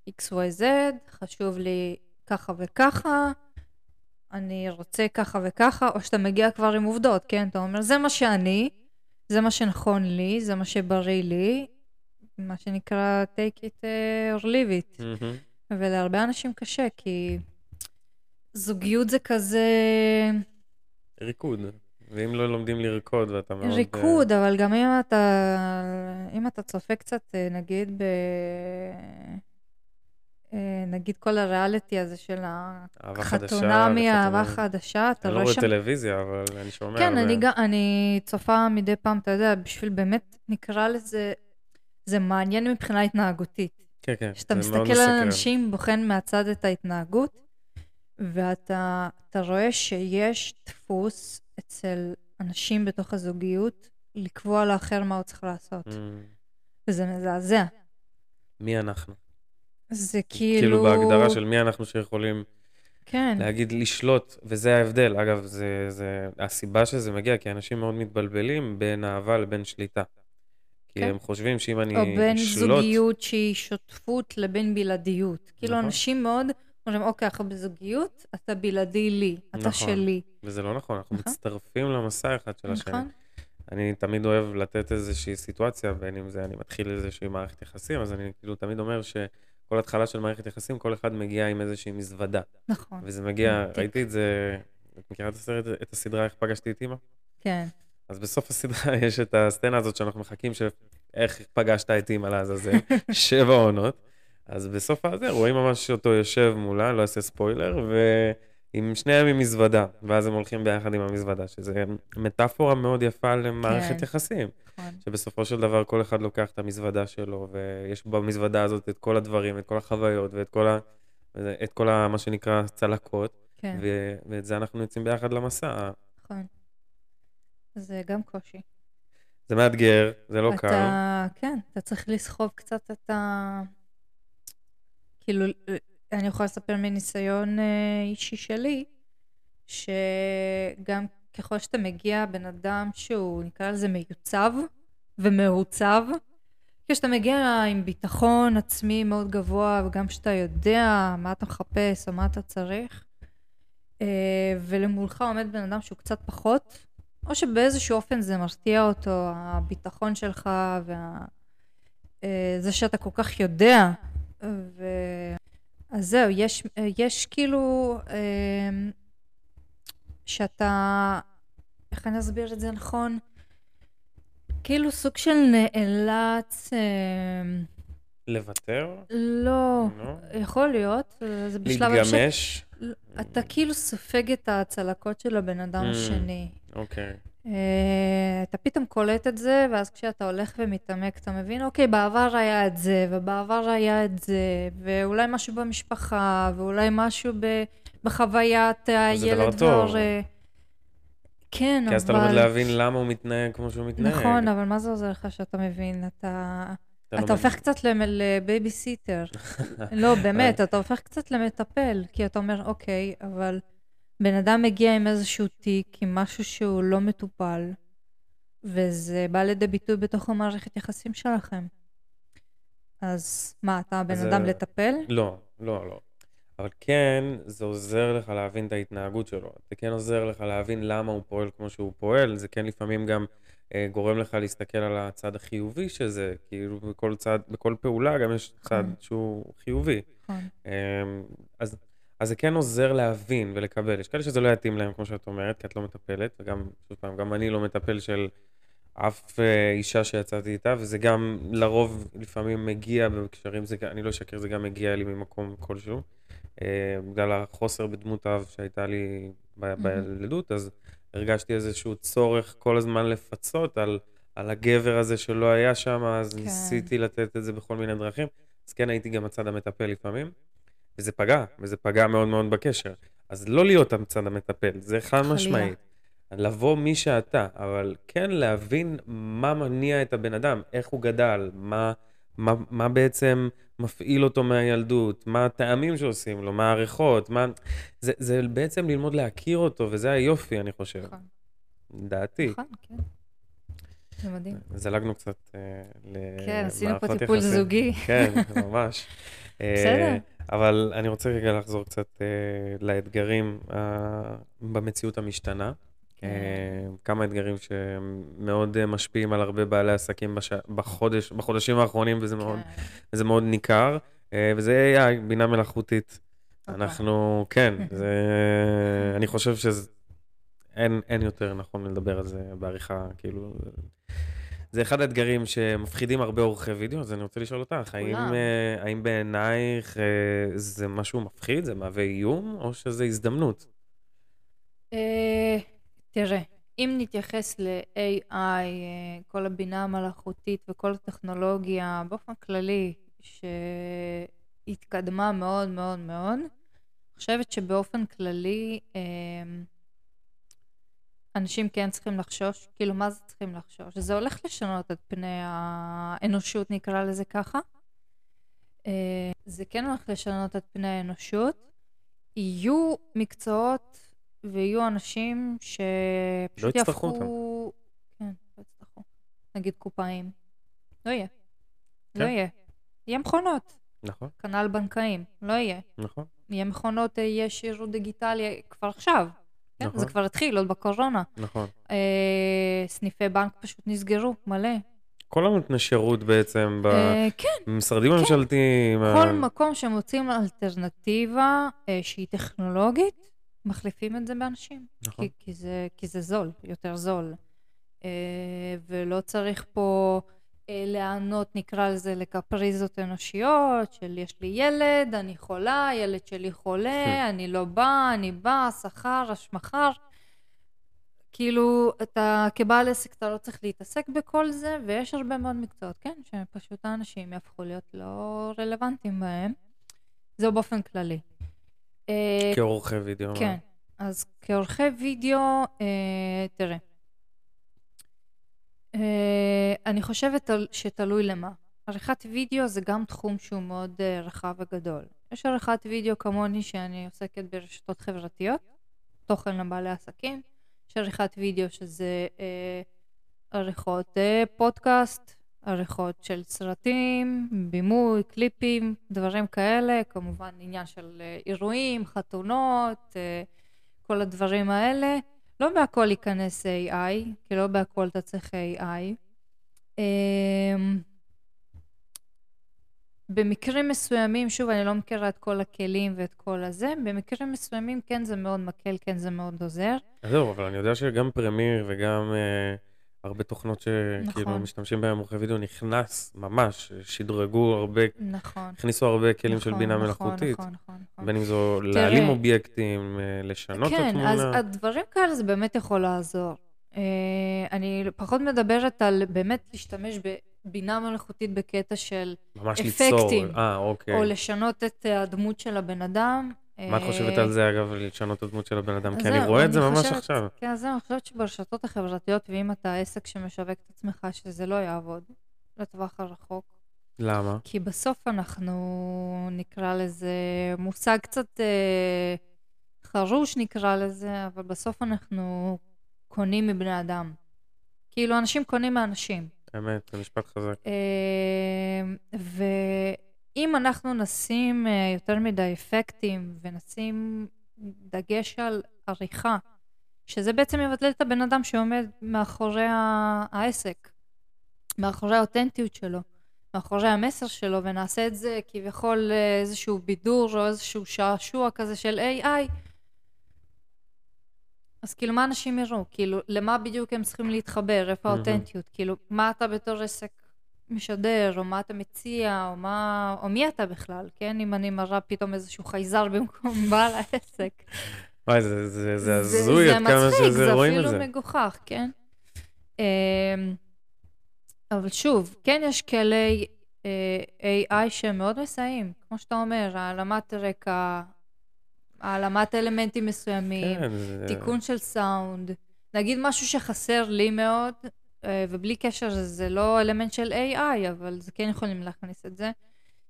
S2: XYZ, חשוב לי ככה וככה, אני רוצה ככה וככה, או שאתה מגיע כבר עם עובדות, כן? אתה אומר, זה מה שאני, זה מה שנכון לי, זה מה שבריא לי, מה שנקרא take it uh, or leave it.
S1: מהמם.
S2: ולהרבה אנשים קשה, כי זוגיות זה כזה
S1: ריקוד. ואם לא לומדים לרקוד ואתה מאוד... אה,
S2: ריקוד, אבל גם אם אתה, אם אתה צופה קצת, אה, נגיד, ב... אה, נגיד כל הריאליטי הזה של
S1: אהבה חדשה.
S2: החתונמי, האהבה
S1: וחתונה.
S2: חדשה, אתה
S1: אני לא
S2: רואה
S1: רואה
S2: שם...
S1: טלוויזיה, אבל אני שומע
S2: כן. אני, גם- אני צופה מדי פעם, אתה יודע, בשביל באמת, נקרא לזה, זה מעניין מבחינה התנהגותית.
S1: כן, כן,
S2: כשאתה
S1: זה מאוד
S2: מסתכל על
S1: מסקרן.
S2: אנשים, בוחן מהצד את ההתנהגות, ואתה אתה רואה שיש דפוס אצל אנשים בתוך הזוגיות לקבוע לאחר מה הוא צריך לעשות.
S1: אמ,
S2: וזה מזעזע.
S1: מי אנחנו?
S2: זה
S1: כאילו
S2: כאילו...
S1: בהגדרה של מי אנחנו שיכולים
S2: כן,
S1: להגיד לשלוט, וזה ההבדל. אגב, זה, זה הסיבה שזה מגיע, כי אנשים מאוד מתבלבלים בין אהבה לבין שליטה. כי
S2: כן.
S1: הם חושבים שאם אני
S2: או בין
S1: אשלוט...
S2: זוגיות שהיא שותפות לבין בלעדיות. כאילו
S1: נכון.
S2: אנשים מאוד אומרים, אוקיי, אנחנו בזוגיות, אתה בלעדי לי, אתה
S1: נכון.
S2: שלי.
S1: וזה לא נכון, אנחנו
S2: נכון.
S1: מצטרפים למסע אחד של השני.
S2: נכון?
S1: אני תמיד אוהב לתת איזושהי סיטואציה, בין אם זה אני מתחיל איזושהי מערכת יחסים, אז אני כאילו תמיד אומר שכל התחלה של מערכת יחסים, כל אחד מגיע עם איזושהי מזוודה.
S2: נכון.
S1: וזה מגיע. ראיתי את זה, את מכירה את הסרט, את הסדרה איך פגשתי את אימא?
S2: כן.
S1: אז בסוף הסדרה יש את הסצנה הזאת שאנחנו מחכים שאיך פגשת את אימא לעזאזל, שבע עונות. אז בסוף הזה רואים ממש אותו יושב מולה, לא אעשה ספוילר, ועם שניהם עם מזוודה, ואז הם הולכים ביחד עם המזוודה, שזה מטאפורה מאוד יפה למערכת
S2: כן.
S1: יחסים.
S2: נכון.
S1: שבסופו של דבר כל אחד לוקח את המזוודה שלו, ויש במזוודה הזאת את כל הדברים, את כל החוויות, ואת כל, ה... את כל ה... מה שנקרא צלקות,
S2: כן,
S1: ו... ואת זה אנחנו יוצאים ביחד למסע.
S2: נכון. זה גם קושי.
S1: זה מאתגר, זה לא קל.
S2: אתה, כן, אתה צריך לסחוב קצת את ה... כאילו, אני יכולה לספר מניסיון אה, אישי שלי, שגם ככל שאתה מגיע בן אדם שהוא, נקרא לזה מיוצב ומעוצב, כשאתה מגיע עם ביטחון עצמי מאוד גבוה, וגם שאתה יודע מה אתה מחפש או מה אתה צריך, אה, ולמולך עומד בן אדם שהוא קצת פחות, או שבאיזשהו אופן זה מרתיע אותו, הביטחון שלך וזה שאתה כל כך יודע. ו... אז זהו, יש, יש כאילו אה, שאתה, איך אני אסביר את זה נכון? כאילו סוג של נאלץ, אה,
S1: לוותר?
S2: לא,
S1: לא?
S2: יכול להיות, אה, זה בשלב.
S1: להתגמש?
S2: אתה כאילו סופג את הצלקות של הבן אדם
S1: Mm.
S2: השני.
S1: אוקיי.
S2: אה, אתה פתאום קולט את זה, ואז כשאתה הולך ומתעמק, אתה מבין, אוקיי, בעבר היה את זה, ובעבר היה את זה, ואולי משהו במשפחה, ואולי משהו ב, בחוויית הילד.
S1: זה דבר טוב.
S2: וההורה. כן,
S1: כי אז אתה
S2: אבל...
S1: לומד להבין למה הוא מתנהג כמו שהוא מתנהג.
S2: נכון, אבל מה זה עוזר לך שאתה מבין? אתה...
S1: אתה
S2: אתה
S1: לומד-
S2: הופך קצת לבייביסיטר. לא, באמת, אתה הופך קצת למטפל, כי אתה אומר, אוקיי, אבל בן אדם מגיע עם איזשהו תיק, עם משהו שהוא לא מטופל, וזה בא לידי ביטוי בתוך המערכת יחסים שלכם. אז מה, אתה בן
S1: אז,
S2: אדם
S1: אה,
S2: לטפל?
S1: לא, לא, לא. אבל כן, זה עוזר לך להבין את ההתנהגות שלו. זה כן עוזר לך להבין למה הוא פועל כמו שהוא פועל. זה כן לפעמים גם אה, גורם לך להסתכל על הצד החיובי של זה. כאילו בכל צד, בכל פעולה גם יש צד
S2: נכון.
S1: שהוא חיובי.
S2: נכון.
S1: אמ, אז, אז זה כן עוזר להבין ולקבל. יש כאלה שזה לא יתאים להם, כמו שאת אומרת, כי את לא מטפלת, וגם, שוב פעם, גם אני לא מטפל של אף אה, אישה שיצאתי איתה, וזה גם לרוב לפעמים מגיע בקשרים, זה, אני לא אשקר, זה גם מגיע לי ממקום כלשהו. אה, בגלל החוסר בדמות אב שהייתה לי בילדות, אז הרגשתי איזשהו צורך כל הזמן לפצות על, על הגבר הזה שלא היה שם, אז
S2: כן.
S1: ניסיתי לתת את זה בכל מיני דרכים. אז כן הייתי גם הצד המטפל לפעמים, וזה פגע, וזה פגע מאוד מאוד בקשר. אז לא להיות הצד המטפל, זה חד. משמעית. לבוא מי שאתה, אבל כן להבין מה מניע את הבן אדם, איך הוא גדל, מה, מה, מה בעצם מפעיל אותו מהילדות, מה הטעמים שעושים לו, מה הריחות, מה... זה, זה בעצם ללמוד להכיר אותו, וזה היופי, אני חושב.
S2: נכון,
S1: דעתי.
S2: נכון, כן. זה מדהים.
S1: זלגנו קצת אה,
S2: כן, עשינו פה
S1: למערכות
S2: טיפול
S1: יחסים.
S2: זוגי.
S1: כן, ממש. אה,
S2: בסדר.
S1: אבל אני רוצה רגע לחזור קצת אה, לאתגרים אה, במציאות המשתנה.
S2: כן.
S1: אה, כמה אתגרים שמאוד משפיעים על הרבה בעלי עסקים בש... בחודש, בחודשים האחרונים, וזה מאוד,
S2: כן.
S1: וזה מאוד ניכר, וזה AI, בינה מלאכותית.
S2: אוקיי.
S1: אנחנו, כן, זה, אני חושב שזה, אין, אין יותר נכון לדבר על זה בעריכה, כאילו, זה אחד האתגרים שמפחידים הרבה עורכי וידאו, אז אני רוצה לשאול אותך, האם. אה, האם בעינייך אה, זה משהו מפחיד, זה מהווה איום, או שזה הזדמנות?
S2: אה, תראה, אם נתייחס ל-AI, כל הבינה המלאכותית וכל הטכנולוגיה באופן כללי, שהתקדמה מאוד מאוד מאוד, אני חושבת שבאופן כללי אנשים כן צריכים לחשוש, כאילו מה זה צריכים לחשוש? זה הולך לשנות את פני האנושות, נקרא לזה ככה. אה, זה כן הולך לשנות את פני האנושות. יהיו מקצועות ויהיו אנשים שפשוט
S1: לא יצטרכו
S2: יהפכו... כן, לא יצטרכו. נגיד קופאים. לא יהיה.
S1: כן.
S2: לא יהיה. יהיה מכונות.
S1: נכון,
S2: כנ"ל בנקאים. לא יהיה.
S1: נכון,
S2: יהיה מכונות, אה, יהיה שירות דיגיטלי כבר עכשיו. כן,
S1: נכון.
S2: זה כבר התחיל, עוד בקורונה.
S1: נכון.
S2: אה, סניפי בנק פשוט נסגרו, מלא.
S1: כל הנותני שירות בעצם,
S2: אה, כן,
S1: במשרדים הממשלתיים,
S2: כל
S1: ה-
S2: מקום שמוצאים אלטרנטיבה אה, שהיא טכנולוגית, מחליפים את זה באנשים.
S1: נכון.
S2: כי, כי, זה, כי זה זול, יותר זול. אה, ולא צריך פה להיענות, נקרא לזה, לקפריזות אנושיות, של יש לי ילד, אני חולה, ילד שלי חולה, אני לא בא, אני בא, שכר, השמחר. כאילו, אתה כבעל עסק, אתה לא צריך להתעסק בכל זה, ויש הרבה מאוד מקצועות, כן, שפשוט האנשים יהפכו להיות לא רלוונטיים בהם. זה באופן כללי. אה,
S1: כעורכי וידאו.
S2: כן, אז כעורכי וידאו, אה, תראה, אה, אני חושבת שתלוי למה. עריכת וידאו זה גם תחום שהוא מאוד אה, רחב וגדול. יש עריכת וידאו כמוני שאני עוסקת ברשתות חברתיות, תוכן לבעלי עסקים. יש עריכת וידאו שזה אה, עריכות אה, פודקאסט, עריכות של סרטים, בימוי, קליפים, דברים כאלה, כמובן עניין של אה, אירועים, חתונות, אה, כל הדברים האלה. לא בהכל ייכנס AI, כי לא בהכל אתה צריך AI. אמ, במקרים מסוימים, שוב, אני לא מכירה את כל הכלים ואת כל הזה, במקרים מסוימים כן זה מאוד מקל, כן זה מאוד עוזר.
S1: זהו, אבל אני יודע שגם פרמיר וגם אה, הרבה תוכנות שכאילו
S2: נכון.
S1: משתמשים בהם עורכי וידאו נכנס, ממש, שדרגו הרבה,
S2: נכון.
S1: הכניסו הרבה כלים של
S2: נכון,
S1: בינה
S2: נכון,
S1: מלאכותית.
S2: נכון, נכון, נכון.
S1: בין אם זו להעלים אובייקטים, אה, לשנות את
S2: כן, אז
S1: התמונה.
S2: הדברים כאלה זה באמת יכול לעזור. אה, אני פחות מדברת על באמת להשתמש בבינה מלאכותית בקטע של
S1: ממש
S2: אפקטים,
S1: ליצור. אה, אוקיי.
S2: או לשנות את אה, הדמות של הבן אדם.
S1: מה את חושבת על זה, אגב, לשנות את הדמות של הבן אדם? כי אני רואה את זה ממש עכשיו.
S2: כן, זהו, אני חושבת שברשתות החברתיות, ואם אתה עסק שמשווק את עצמך, שזה לא יעבוד לטווח הרחוק.
S1: למה?
S2: כי בסוף אנחנו, נקרא לזה, מושג קצת אה, חרוש נקרא לזה, אבל בסוף אנחנו קונים מבני אדם. כאילו, אנשים קונים מאנשים.
S1: אמת, זה משפט חזק.
S2: אה, ואם אנחנו נשים אה, יותר מדי אפקטים ונשים דגש על עריכה, שזה בעצם יבטל את הבן אדם שעומד מאחורי העסק, מאחורי האותנטיות שלו, מאחורי המסר שלו, ונעשה את זה כביכול אה, איזשהו בידור או איזשהו שעשוע כזה של AI, אז כאילו מה אנשים יראו? כאילו, למה בדיוק הם צריכים להתחבר? איפה. האותנטיות? כאילו, מה אתה בתור עסק משדר, או מה אתה מציע, או מה... או מי אתה בכלל, כן? אם אני מראה פתאום איזשהו חייזר במקום בעל העסק.
S1: וואי, זה- זה זה הזוי עד כמה
S2: מצחיק,
S1: שזה רואים את
S2: זה
S1: זה.
S2: אפילו מגוחך, כן? אמ, אבל שוב, כן יש כלי אה, AI שהם מאוד מסייעים, כמו שאתה אומר, העלמת רקע, העלמת אלמנטים מסוימים,
S1: כן, זה...
S2: תיקון של סאונד, נגיד משהו שחסר לי מאוד, ובלי קשר זה לא אלמנט של AI, אבל זה כן יכולים להכניס את זה.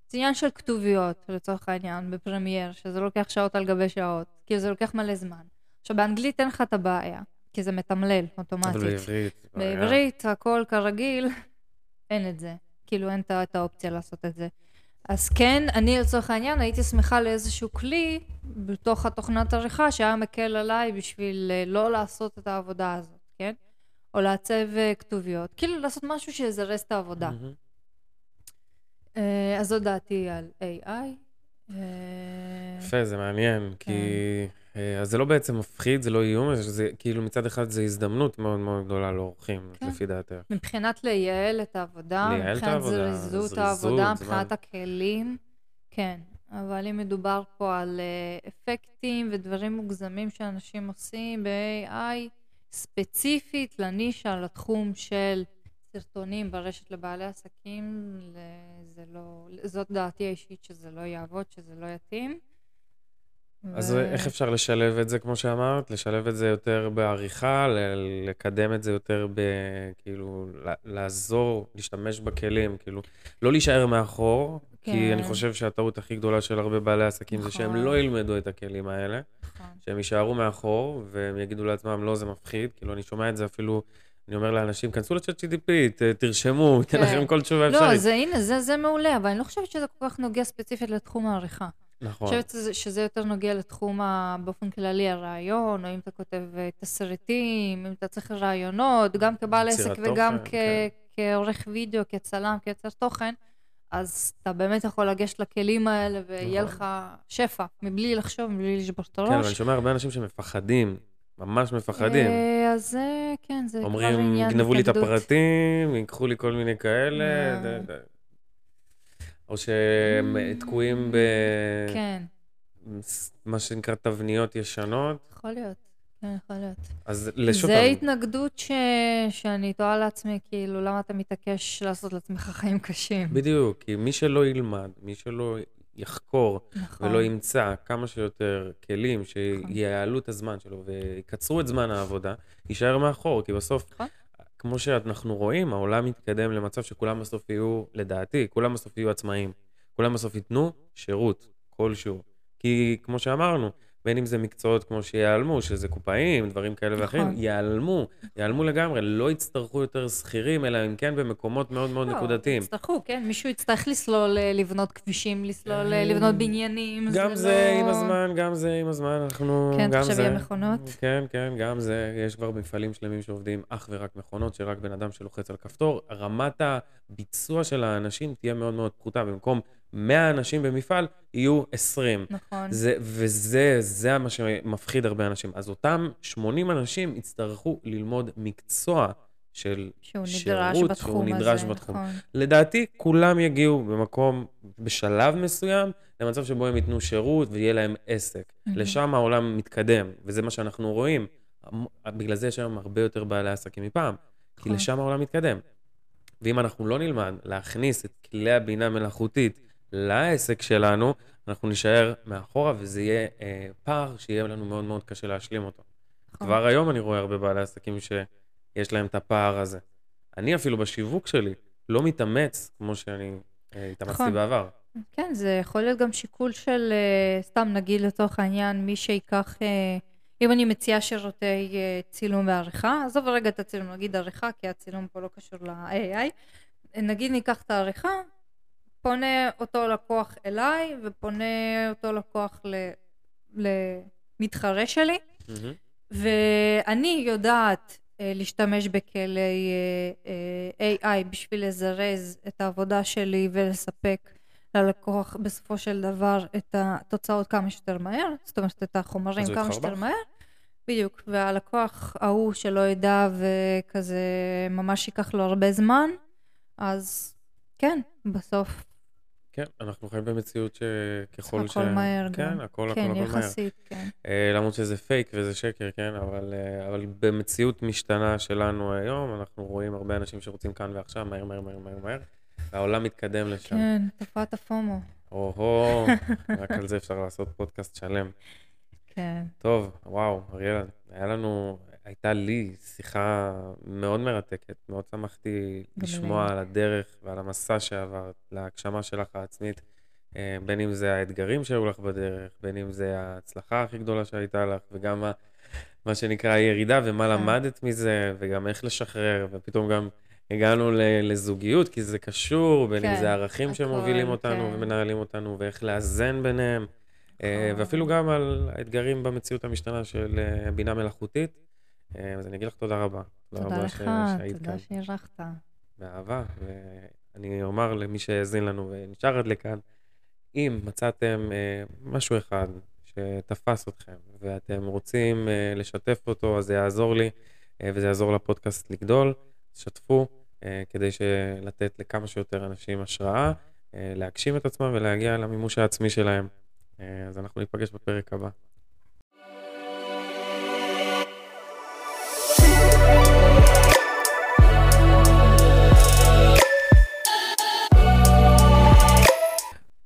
S2: זה עניין של כתוביות, לצורך העניין, בפרמייר, שזה לוקח שעות על גבי שעות, כאילו זה לוקח מלא זמן. עכשיו, באנגלית אין לך את הבעיה, כי זה מתמלל אוטומטית.
S1: אבל בעברית.
S2: בעברית, הכל כרגיל, אין את זה. כאילו, אין את האופציה לעשות את זה. אז כן, אני לצורך העניין הייתי שמחה לאיזשהו כלי בתוך התוכנת עריכה שהיה מקל עליי בשביל אה, לא לעשות את העבודה הזאת, כן? או לעצב אה, כתוביות. כאילו לעשות משהו שיזרז את העבודה. אה, אז זו דעתי על AI. אה,
S1: יפה, זה מעניין, כי... אה, אז זה לא בעצם מפחיד, זה לא איום, זה כאילו מצד אחד זה הזדמנות מאוד מאוד גדולה לאורחים,
S2: כן.
S1: לפי דעתך.
S2: מבחינת לייעל את העבודה,
S1: לייעל את
S2: מבחינת
S1: העבודה,
S2: זריזות
S1: זריזות,
S2: העבודה. מבחינת הכלים, כן. אבל אם מדובר פה על אפקטים ודברים מוגזמים שאנשים עושים ב-AI, ספציפית לנישה, לתחום של סרטונים ברשת לבעלי עסקים, זה לא, זאת דעתי האישית שזה לא יעבוד, שזה לא יתאים.
S1: אז
S2: ו-
S1: איך אפשר לשלב את זה, כמו שאמרת? לשלב את זה יותר בעריכה, ל- לקדם את זה יותר ב... כאילו, לעזור, להשתמש בכלים, כאילו, לא להישאר מאחור, כי אני
S2: כן.
S1: חושב שהטעות הכי גדולה של הרבה בעלי עסקים זה שהם
S2: נכון.
S1: לא ילמדו את הכלים האלה,
S2: נכון.
S1: שהם יישארו מאחור, והם יגידו לעצמם, לא, זה מפחיד, כאילו, אני שומע את זה אפילו, אני אומר לאנשים, כנסו לצ'אט GDP, תרשמו, ייתן
S2: כן.
S1: לכם כל תשובה
S2: לא,
S1: אפשרית.
S2: זה הנה, זה, זה מעולה, אבל אני לא חושבת שזה כל כך נוגע ספציפית לתחום העריכה.
S1: נכון.
S2: אני חושבת שזה, שזה יותר נוגע לתחום ה, באופן כללי הרעיון, או אם אתה כותב אה, תסריטים, אם אתה צריך רעיונות, גם כבעל עסק וגם
S1: תוכן,
S2: כ,
S1: כן.
S2: כעורך וידאו, כצלם, כיוצר תוכן, אז אתה באמת יכול לגשת לכלים האלה ויהיה
S1: נכון.
S2: לך שפע, מבלי לחשוב, מבלי לשבור את הראש.
S1: כן, אבל אני שומע הרבה אנשים שמפחדים, ממש מפחדים.
S2: אה, אז זה, כן, זה כבר
S1: אומרים,
S2: עניין
S1: גנבו לי את
S2: התנגדות.
S1: הפרטים, ייקחו לי כל מיני כאלה,
S2: אה.
S1: או שהם תקועים
S2: כן,
S1: במה שנקרא תבניות ישנות,
S2: יכול להיות, כן, יכול להיות.
S1: אז לשוב
S2: זה התנגדות ש... שאני תוהה לעצמי, כאילו, למה אתה מתעקש לעשות לעצמך חיים קשים?
S1: בדיוק, כי מי שלא ילמד, מי שלא יחקור
S2: נכון.
S1: ולא ימצא כמה שיותר כלים שיעלו את הזמן שלו ויקצרו את זמן העבודה, יישאר מאחור, כי בסוף,
S2: נכון.
S1: כמו שאנחנו רואים, העולם מתקדם למצב שכולם בסוף יהיו, לדעתי, כולם בסוף יהיו עצמאים. כולם בסוף ייתנו שירות כלשהו. כי כמו שאמרנו, בין אם זה מקצועות כמו שיעלמו, שזה קופאים, דברים כאלה
S2: נכון.
S1: ואחרים, ייעלמו, ייעלמו לגמרי, לא יצטרכו יותר שכירים, אלא אם כן במקומות מאוד מאוד
S2: לא,
S1: נקודתיים.
S2: יצטרכו, כן, מישהו יצטרך לסלול, אה, לבנות כבישים, לסלול, אה, לבנות בניינים.
S1: גם זה
S2: לא...
S1: עם הזמן, גם זה עם הזמן, אנחנו...
S2: כן, עכשיו
S1: זה.
S2: יהיה מכונות?
S1: כן, כן, גם זה. יש כבר מפעלים שלמים שעובדים אך ורק מכונות, שרק בן אדם שלוחץ על כפתור. רמת הביצוע של האנשים תהיה מאוד מאוד פחותה. במקום 100 אנשים במפעל, יהיו 20.
S2: נכון.
S1: זה, וזה זה מה שמפחיד הרבה אנשים. אז אותם 80 אנשים יצטרכו ללמוד מקצוע של
S2: שהוא נדרש
S1: שירות
S2: בתחום
S1: שהוא נדרש
S2: הזה,
S1: בתחום.
S2: נכון.
S1: לדעתי, כולם יגיעו במקום, בשלב מסוים, למצב שבו הם ייתנו שירות ויהיה להם עסק.
S2: מהמם.
S1: לשם העולם מתקדם, וזה מה שאנחנו רואים. בגלל זה יש היום הרבה יותר בעלי עסקים מפעם, כי
S2: נכון.
S1: לשם העולם מתקדם. ואם אנחנו לא נלמד להכניס את כלי הבינה המלאכותית לעסק שלנו, אנחנו נישאר מאחורה, וזה יהיה אה, פער שיהיה לנו מאוד מאוד קשה להשלים אותו.
S2: נכון.
S1: כבר היום אני רואה הרבה בעלי עסקים שיש להם את הפער הזה. אני אפילו בשיווק שלי לא מתאמץ כמו שאני אה, התאמצתי
S2: נכון.
S1: בעבר.
S2: כן, זה יכול להיות גם שיקול של, אה, סתם נגיד לצורך העניין, מי שיקח, אה, אם אני מציעה שירותי אה, צילום ועריכה, עזוב רגע את הצילום, נגיד עריכה, כי הצילום פה לא קשור ל-AI, נגיד ניקח את העריכה, פונה אותו לקוח אליי, ופונה אותו לקוח ל- למתחרה שלי,
S1: מהמם.
S2: ואני יודעת אה, להשתמש בכלי אה, אה, AI בשביל לזרז את העבודה שלי ולספק ללקוח בסופו של דבר את התוצאות כמה שיותר מהר, זאת אומרת את החומרים כמה שיותר? מהר. בדיוק, והלקוח ההוא שלא ידע וכזה ממש ייקח לו הרבה זמן, אז כן, בסוף
S1: כן, אנחנו חיים במציאות שככל ש...
S2: הכל מהר
S1: כן,
S2: גם.
S1: הכל הכל
S2: כן,
S1: הכל מהר.
S2: יחסית, כן.
S1: אה, למרות שזה פייק וזה שקר, כן? אבל, אה, אבל במציאות משתנה שלנו היום, אנחנו רואים הרבה אנשים שרוצים כאן ועכשיו, מהר, מהר, מהר, מהר, מהר, והעולם מתקדם לשם.
S2: כן, תופעת הפומו.
S1: או-הו, רק על זה אפשר לעשות פודקאסט שלם.
S2: כן.
S1: טוב, וואו, אריאלה, היה לנו, הייתה לי שיחה מאוד מרתקת, מאוד שמחתי לשמוע
S2: לי.
S1: על הדרך ועל המסע שעברת, להגשמה שלך העצמית, אה, בין אם זה האתגרים שהיו לך בדרך, בין אם זה ההצלחה הכי גדולה שהייתה לך, וגם מה, מה שנקרא הירידה, ומה
S2: כן.
S1: למדת מזה, וגם איך לשחרר, ופתאום גם הגענו לזוגיות, כי זה קשור, בין אם
S2: כן,
S1: זה ערכים שמובילים
S2: הכל,
S1: אותנו
S2: כן.
S1: ומנהלים אותנו, ואיך לאזן ביניהם. אה. ואפילו גם על האתגרים במציאות המשתנה של אה, בינה מלאכותית. אה, אז אני אגיד לך תודה רבה.
S2: תודה
S1: רבה
S2: לך,
S1: שהיית
S2: תודה. שאירחת.
S1: באהבה. ואני אומר למי שהאזין לנו ונשאר עד לכאן, אם מצאתם אה, משהו אחד שתפס אתכם ואתם רוצים אה, לשתף אותו, אז זה יעזור לי אה, וזה יעזור לפודקאסט לגדול. שתפו אה, כדי לתת לכמה שיותר אנשים השראה, אה, להגשים את עצמם ולהגיע למימוש העצמי שלהם. אה, אז אנחנו ניפגש בפרק הבא.